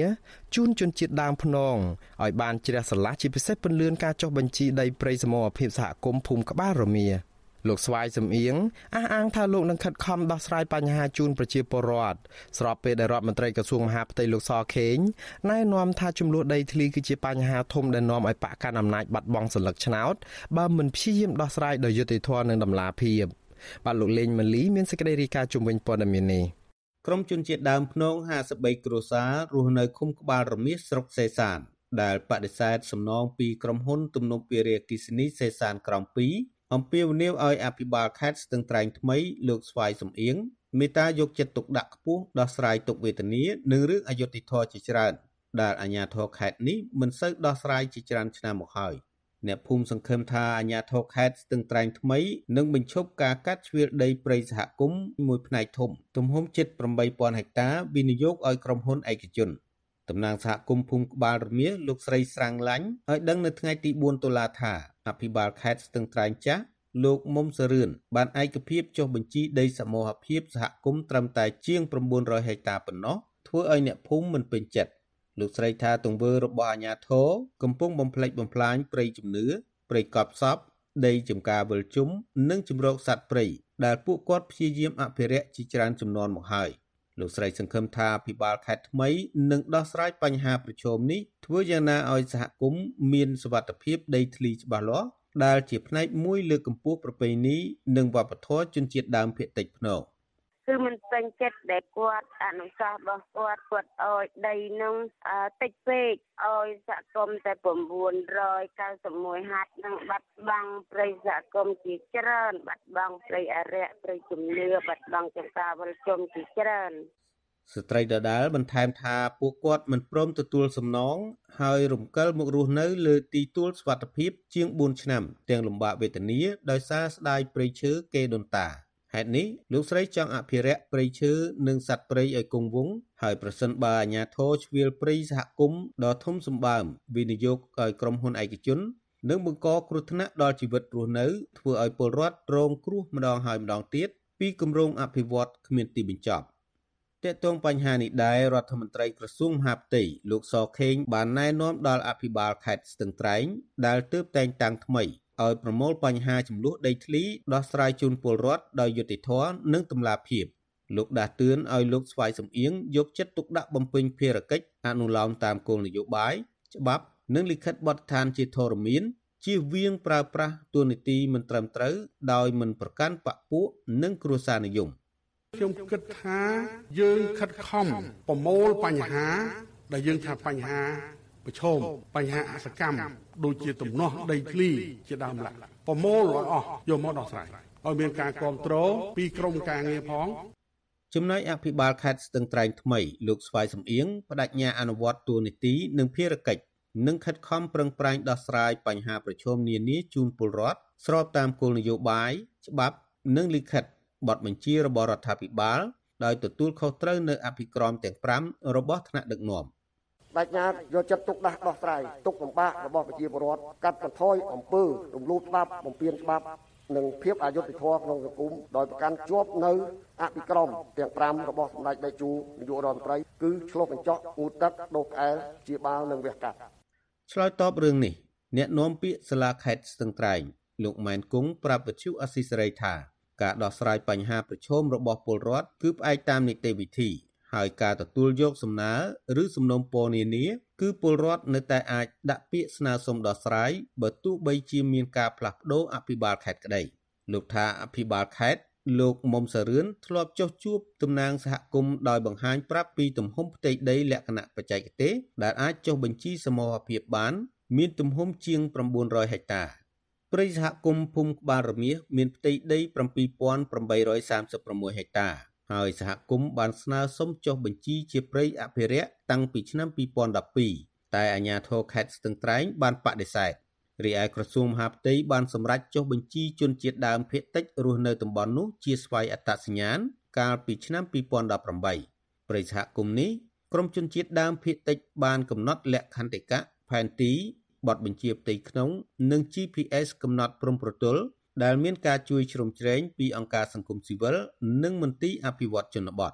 ជូនជនជាតិដើមភ្នងឲ្យបានជ្រះស្រឡះជាពិសេសពន្លឿនការចុះបញ្ជីដីព្រៃសមរភាពសហគមន៍ភូមិក្បាលរមៀ លោកស្វាយសំអៀងអះអាងថាលោកនឹងខិតខំដោះស្រាយបញ្ហាជូនប្រជាពលរដ្ឋស្របពេលដែលរដ្ឋមន្ត្រីក្រសួងមហាផ្ទៃលោកសខេងណែនាំថាចំនួនដីធ្លីគឺជាបញ្ហាធំដែលនាំឲ្យបកកាន់អំណាចបាត់បង់សន្លឹកឆ្នោតបើមិនព្យាយាមដោះស្រាយដោយយុត្តិធម៌និងតម្លាភាពបាទលោកលេងម៉ាលីមានសេចក្តីរាយការណ៍ជំវិញព័ត៌មាននេះក្រុមជនជាតិដើមភ្នង53គ្រួសាររស់នៅឃុំក្បាលរមៀសស្រុកសេសានដែលបដិសេធសំណងពីក្រុមហ៊ុន ទំនប់វារីអគ្គិសនីសេសានក្រំ2 អំពាវនាវឲ្យអភិបាលខេត្តស្ទឹងត្រែងថ្មីលោកស្វាយសំអៀងមេត្តាយកចិត្តទុកដាក់ខ្ពស់ដោះស្រាយទុកវេទនានិងរឿងអយុត្តិធម៌ជាច្រើនដែលអាជ្ញាធរខេត្តនេះមិនសូវដោះស្រាយជាច្រើនឆ្នាំមកហើយអ្នកភូមិសង្ឃឹមថាអាជ្ញាធរខេត្តស្ទឹងត្រែងថ្មីនឹងបញ្ឈប់ការកាត់ជ្រៀលដីព្រៃសហគមន៍មួយផ្នែកធំទំហំជិត8000ហិកតាវិនិយោគឲ្យក្រុមហ៊ុនឯកជន តំណាងសហគមន៍ភូមិក្បាលរមៀលោកស្រីស្រាំងឡាញ់ឲ្យដឹងនៅថ្ងៃទី4តុលាថាអភិបាលខេត្តស្ទឹងត្រែងចាស់លោកមុំសរឿនបានឯកភាពចុះបញ្ជីដីសមូហភាពសហគមន៍ត្រឹមតែជាង900ហិកតាប៉ុណ្ណោះធ្វើឲ្យអ្នកភូមិមិនពេញចិត្តលោកស្រីថាទង្វើរបស់អាជ្ញាធរកំពុងបំផ្លិចបំផ្លាញព្រៃជំនឿព្រៃកប់សពដីចំការវិលជុំនិងជំរកសត្វព្រៃដែលពួកគាត់ព្យាយាមអភិរក្សជាច្រើនចំនួនមកហើយ លោកស្រីសង្ឃឹមថាភិបាលខេត្តថ្មីនឹងដោះស្រាយបញ្ហាប្រឈមនេះធ្វើយ៉ាងណាឲ្យសហគមន៍មានសុវត្ថិភាពដីធ្លីច្បាស់លាស់ដែលជាផ្នែកមួយលើកកម្ពស់ប្រពៃណីនិងវប្បធម៌ជនជាតិដើមភាគតិចភ្នំ គឺមិនពេញចិត្តដែលគាត់អនុសាសន៍របស់គាត់គាត់អោយដីនឹងតិចពេកអោយសហគមន៍តែ991ហាត់នឹងបាត់បង់ព្រៃសហគមន៍ជាច្រើន បាត់បង់ព្រៃអរិយព្រៃជំនឿបាត់បង់ចង្ការវលជុំជាច្រើនស្ត្រីដដាលបន្ថែមថាពួកគាត់មិនព្រមទទួលសំណងហើយរំកិលមករស់នៅលើទីទួលសុវត្ថិភាពជាង4ឆ្នាំ ទាំងលំបាកវេទនាដោយសារស្ដាយព្រៃឈើគេដូនតា ហេតុនេះលោកស្រីចង់អភិរក្សព្រៃឈើនិងសត្វព្រៃឲ្យគង់វង្សហើយប្រសិនបើអាជ្ញាធរជ្រៀលព្រៃសហគមន៍ដ៏ធំសម្បើមវិនិយោគឲ្យក្រុមហ៊ុនឯកជននឹងបង្កគ្រោះថ្នាក់ដល់ជីវិតរស់នៅធ្វើឲ្យពលរដ្ឋរងគ្រោះម្ដងហើយម្ដងទៀតពីគម្រោងអភិវឌ្ឍគ្មានទីបញ្ចប់តកតងបញ្ហានេះដែររដ្ឋមន្ត្រីក្រសួងមហាផ្ទៃលោកសខេងបានណែនាំដល់អភិបាលខេត្តស្ទឹងត្រែងដែលទើបតែងតាំងថ្មី ឲ្យប្រមូលបញ្ហាចំនួនដីធ្លីដោះស្រាយជូនពលរដ្ឋដោយយុត្តិធម៌និងតម្លាភាពលោកដាស់តឿនឲ្យលោកស្វាយសំអៀងយកចិត្តទុកដាក់បំពេញភារកិច្ចអនុលោមតាមគោលនយោបាយច្បាប់និងលិខិតបទដ្ឋានជាធរមានជៀសវាងប្រើប្រាស់ទូនីតិមិនត្រឹមត្រូវដោយមិនប្រកាន់បពពួកនិងគ្រួសារនិយមខ្ញុំគិតថាយើងខិតខំប្រមូលបញ្ហា ដែលយើងថាបញ្ហាប្រឈមបញ្ហាអសកម្ម ដូចជាទំនាស់ដីធ្លីជាដើមឡើយប្រមូលឲ្យអស់យកមកដោះស្រាយឲ្យមានការគ្រប់គ្រងពីក្រមការងារផងចំណែកអភិបាលខេត្តស្ទឹងត្រែងថ្មីលោកស្វាយសំអៀងបដិញ្ញាអនុវត្តទូនីតិនិងភារកិច្ចនិងខិតខំប្រឹងប្រែងដោះស្រាយបញ្ហាប្រឈមនានាជូនពលរដ្ឋស្របតាមគោលនយោបាយច្បាប់និងលិខិតបទបញ្ជារបស់រដ្ឋាភិបាលដោយទទួលខុសត្រូវនៅអភិក្រមទាំង5របស់ថ្នាក់ដឹកនាំ បញ្ញាយកចិត្តទុកដាក់ដោះស្រាយទុកលំបាករបស់ប្រជាពលរដ្ឋកាត់បន្ថយអំពើរំលោភច្បាប់បំពានច្បាប់និងភាពអយុត្តិធម៌ក្នុងសង្គមដោយប្រកាន់ជាប់នៅអភិក្រមទាំង5របស់សម្ដេចតេជោនាយករដ្ឋមន្ត្រីគឺឆ្លុះបញ្ចក់អ៊ូទឹកដោះក្អែលជាបាល់និងវះកាត់ឆ្លើយតបរឿងនេះអ្នកនាំពាក្យសាលាខេត្តស្ទឹងត្រែងលោកម៉ែនគង់ប្រាប់វិទ្យុអស៊ីសេរីថាការដោះស្រាយបញ្ហាប្រឈមរបស់ពលរដ្ឋគឺផ្អែកតាមនីតិវិធី ហើយការទទួលយកសំណើឬសំណុំពរនានាគឺពលរដ្ឋនៅតែអាចដាក់ពាក្យស្នើសុំដោះស្រាយបើទោះបីជាមានការផ្លាស់ប្ដូរអភិបាលខេត្តក្តីលោកថាអភិបាលខេត្តលោកមុំសរឿនធ្លាប់ចុះជួបតំណាងសហគមន៍ដោយបង្ហាញប្រាប់ពីទំហំផ្ទៃដីលក្ខណៈបច្ចេកទេសដែលអាចចុះបញ្ជីសមរភាពបាន មានទំហំជាង900ហិកតាព្រៃសហគមន៍ភូមិក្បាលរមៀសមានផ្ទៃដី7836ហិកតា ហើយសហគមន៍បានស្នើសុំចុះបញ្ជីជាព្រៃអភិរក្សតាំងពីឆ្នាំ2012តែអាជ្ញាធរខេត្តស្ទឹងត្រែងបានបដិសេធរីឯក្រសួងមហាផ្ទៃបានសម្រេចចុះបញ្ជីជនជាតិដើមភាគតិចរស់នៅតំបន់នោះជាស្វ័យអត្តសញ្ញាណកាលពីឆ្នាំ2018ព្រៃសហគមន៍នេះក្រមជនជាតិដើមភាគតិចបានកំណត់លក្ខន្តិកៈផផែនទីបទបញ្ជាផ្ទៃក្នុង និង GPS កំណត់ព្រំប្រទល់ ដែលមានការជួយជ្រោមជ្រែងពីអង្គការសង្គមស៊ីវិលនិងមន្ទីរអភិវឌ្ឍជនបទ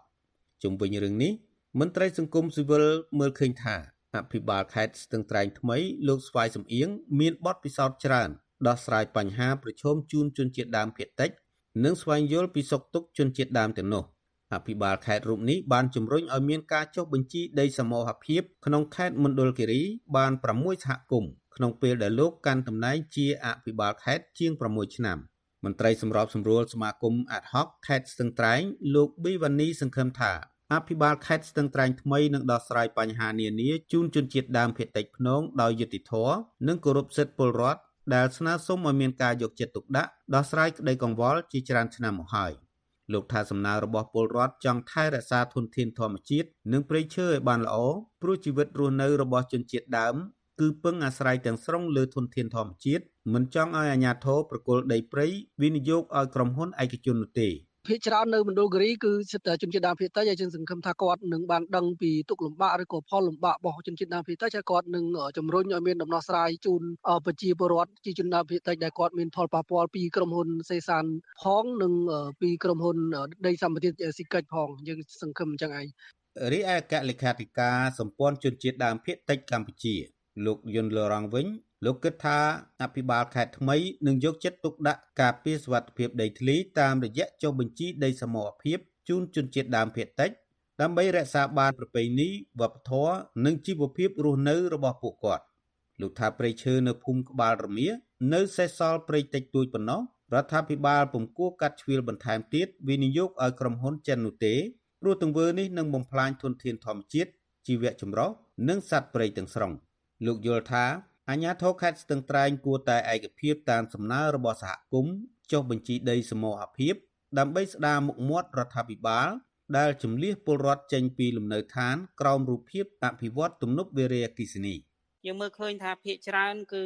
ជុំវិញរឿងនេះមន្ត្រីសង្គមស៊ីវិលមើលឃើញថាអភិបាលខេត្តស្ទឹងត្រែងថ្មីលោកស្វាយសំអៀងមានបទពិសោធន៍ច្រើនដោះស្រាយបញ្ហាប្រឈមជូនជនជាតិដើមភាគតិច និងស្វែងយល់ពីសុខទុក្ខជនជាតិដើមទាំងនោះអភិបាលខេត្តរូបនេះបានជំរុញឲ្យមានការចុះបញ្ជីដីសមូហភាពក្នុងខេត្តមណ្ឌលគិរីបាន6សហគមន៍ ក្នុងពេលដែលលោកកាន់តំណែងជាអភិបាលខេត្តជាង6ឆ្នាំមន្ត្រីសម្របសម្រួលសមាគមអាត់ហុកខេត្តស្ទឹងត្រែងលោកប៊ីវ៉ានីសង្ឃឹមថាអភិបាលខេត្តស្ទឹងត្រែងថ្មីនឹងដោះស្រាយបញ្ហានានាជូនជនជាតិដើមភាគតិចភ្នងដោយយុត្តិធម៌និងគោរពសិទ្ធិពលរដ្ឋដែលស្នើសុំឲ្យមានការយកចិត្តទុកដាក់ដោះស្រាយក្តីកង្វល់ជាច្រើនឆ្នាំមកហើយលោកថាសំណើរបស់ពលរដ្ឋចង់ថែរក្សាធនធានធម្មជាតិនិងព្រៃឈើឲ្យបានល្អព្រោះជីវិតរស់នៅរបស់ជនជាតិដើម គឺពឹងអាស្រ័យទាំងស្រុងលើធនធានធម្មជាតិមិនចង់ឲ្យអាជ្ញាធរប្រគល់ដីព្រៃវិនិយោគឲ្យក្រុមហ៊ុនឯកជននោះទេភាគច្រើននៅមណ្ឌលគិរីគឺសិតតែជនជាតិដើមភាគតិចហើយយើងសង្ឃឹមថាគាត់នឹងបានដឹងពីទុកលំបាកឬក៏ផលលំបាករបស់ជនជាតិដើមភាគតិចហើយគាត់នឹងជំរុញឲ្យមានដំណោះស្រាយជូនប្រជាពលរដ្ឋជាជនដើមភាគតិចដែលគាត់មានផលប៉ះពាល់ពីក្រុមហ៊ុនសេសានផងនិងពីក្រុមហ៊ុនដីសម្បត្តិស៊ីកិច្ចផងយើងសង្ឃឹមអញ្ចឹងឯងរីឯអគ្គលេខាធិការសម្ព័ន្ធជនជាតិដើមភាគតិចកម្ពុជា លោកយុនលរងវិញលោកគិតថាអភិបាលខេត្តថ្មីនឹងយកចិត្តទុកដាក់ការពារសុវត្ថិភាពដីធ្លីតាមរយៈចុះបញ្ជីដីសមរភាពជូនជនជាតិដើមភាគតិចដើម្បីរក្សាបានប្រពៃណីវប្បធម៌និងជីវភាពរស់នៅរបស់ពួកគាត់លោកថាព្រៃឈើនៅភូមិក្បាលរមៀនៅសេសសល់ព្រៃតិចតួចប៉ុណ្ណោះរដ្ឋាភិបាលពុំគួរកាត់ជ្រៀលបន្ថែមទៀតវិនិយោគឲ្យក្រុមហ៊ុនចិននោះទេព្រោះទង្វើនេះនឹងបំផ្លាញធនធានធម្មជាតិជីវៈចម្រុះនិងសត្វព្រៃទាំងស្រុង។ លោកយល់ថាអាជ្ញាធរខេត្តស្ទឹងត្រែងគួរតែឯកភាពតាមសំណើរបស់សហគមន៍ចុះបញ្ជីដីសមូហភាពដើម្បីស្ដារមុខមាត់រដ្ឋាភិបាលដែលជំលះពលរដ្ឋចេញពីលំនៅឋានក្រោមរូបភាពអភិវឌ្ឍទំនប់វារីអគ្គិសនីយើងមើលឃើញថាភាគច្រើនគឺ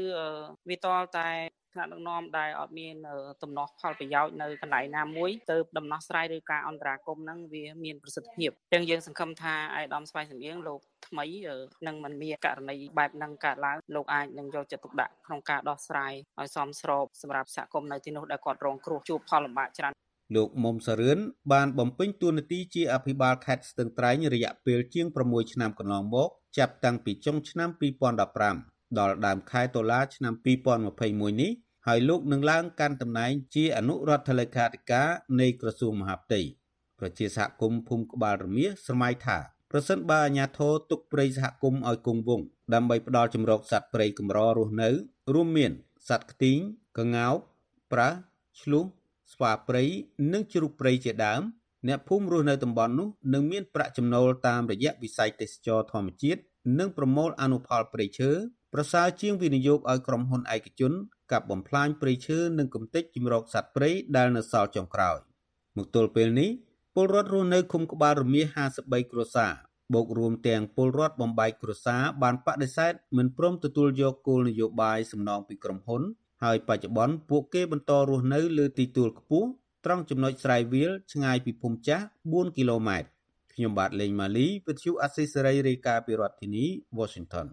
វាតលតែ ថ្នាក់ដឹកនាំដែលអត់មានទំនាស់ផលប្រយោជន៍នៅកន្លែងណាមួយទៅដំណោះស្រាយឬការអន្តរាគមន៍ហ្នឹងវាមានប្រសិទ្ធភាពអញ្ចឹងយើងសង្ឃឹមថាអាយដាមស្វ័យសម្បៀងលោកថ្មីនឹងមិនមានករណីបែបហ្នឹងកើតឡើងលោកអាចនឹងយកចិត្តទុកដាក់ក្នុងការដោះស្រាយឲ្យសមស្របសម្រាប់សហគមន៍នៅទីនោះដែលគាត់រងគ្រោះជួបផលលំបាកច្រើនលោកមុំសរឿនបានបំពេញតួនាទីជាអភិបាលខេត្តស្ទឹងត្រែងរយៈពេលជាង6ឆ្នាំកន្លងមកចាប់តាំងពីចុងឆ្នាំ2015 ដល់ដើមខែតុលាឆ្នាំ2021នេះហើយលោកនឹងឡើងកាន់តំណែងជាអនុរដ្ឋលេខាធិការនៃក្រសួងមហាផ្ទៃប្រជាសហគមន៍ភូមិក្បាលរមៀស្រមៃថាប្រសិនបើអាជ្ញាធរទុកព្រៃសហគមន៍ឲ្យគង់វង្សដើម្បីផ្ដល់ជំរកសត្វព្រៃកម្ររស់នៅ រួមមានសត្វខ្ទីងក្ងោកប្រើសឆ្លុះស្វាព្រៃនិងជ្រូកព្រៃជាដើមអ្នកភូមិរស់នៅតំបន់នោះនឹងមានប្រាក់ចំណូលតាមរយៈវិស័យទេសចរធម្មជាតិនិងប្រមូលអនុផលព្រៃឈើ ប្រសើរជាងវិនិយោគឲ្យក្រុមហ៊ុនឯកជនកាប់បំផ្លាញព្រៃឈើនិងកំទេចជំរកសត្វព្រៃដែលនៅសល់ចុងក្រោយមកទល់ពេលនេះពលរដ្ឋរស់នៅឃុំក្បាលរមៀ53គ្រួសារបូករួមទាំងពលរដ្ឋបំបែកគ្រួសារបានបដិសេធមិនព្រមទទួលយកគោលនយោបាយសំណងពីក្រុមហ៊ុន ហើយបច្ចុប្បន្នពួកគេបន្តរស់នៅលើទីទួលខ្ពស់ត្រង់ចំណុចស្រែវាលឆ្ងាយពីភូមិចាស់4គីឡូម៉ែត្រខ្ញុំបាទលេងម៉ាលីវិទ្យុអស៊ីសេរីរាយការណ៍ពីរដ្ឋធានី Washington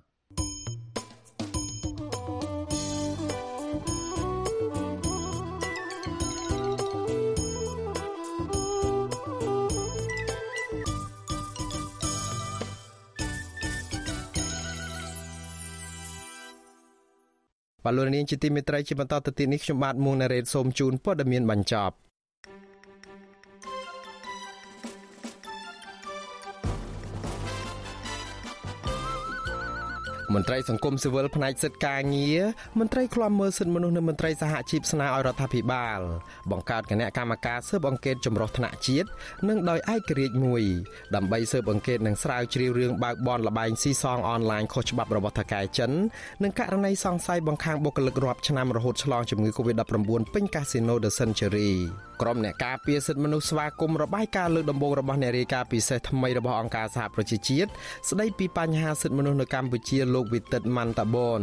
បាទលោកនាងជាទីមេត្រីជាបន្តទៅទៀតនេះខ្ញុំបាទមួងណារ៉េតសូមជូនព័ត៌មានបញ្ចប់ មន្ត្រីសង្គមស៊ីវិលផ្នែកសិទ្ធិការងារមន្ត្រីឃ្លាំមើលសិទ្ធិមនុស្សនិងមន្ត្រីសហជីពស្នើឲ្យរដ្ឋាភិបាល បង្កើតគណៈកម្មការស៊ើបអង្កេតចម្រុះថ្នាក់ជាតិនិងដោយឯករាជ្យមួយដើម្បីស៊ើបអង្កេតនិងស្រាវជ្រាវរឿងបើកបនលបែងស៊ីសងអនឡាញខុសច្បាប់របស់ថកែចិននិងករណីសង្ស័យបង្ខាំងបុគ្គលិករាប់ឆ្នាំរហូតឆ្លងជំងឺ Covid-19 ពេញកាស៊ីណូ The Century ក្រុមអ្នកការពារសិទ្ធិមនុស្សស្វាគមន៍របាយការណ៍លើកដំបូងរបស់អ្នករាយការណ៍ពិសេសថ្មីរបស់អង្គការសហប្រជាជាតិស្ដីពីបញ្ហាសិទ្ធិមនុស្សនៅកម្ពុជាលោកវិទិតម៉ាន់តាបន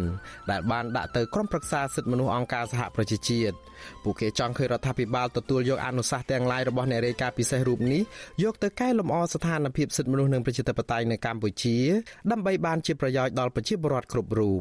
ដែលបានដាក់ទៅក្រុមប្រឹក្សាសិទ្ធិមនុស្សអង្គការសហប្រជាជាតិពួកគេចង់ឃើញរដ្ឋាភិបាលទទួលយកអនុសាសន៍ទាំងឡាយរបស់អ្នករាយការណ៍ពិសេសរូបនេះយកទៅកែលម្អស្ថានភាពសិទ្ធិមនុស្សនិងប្រជាធិបតេយ្យនៅកម្ពុជា ដើម្បីបានជាប្រយោជន៍ដល់ប្រជាពលរដ្ឋគ្រប់រូប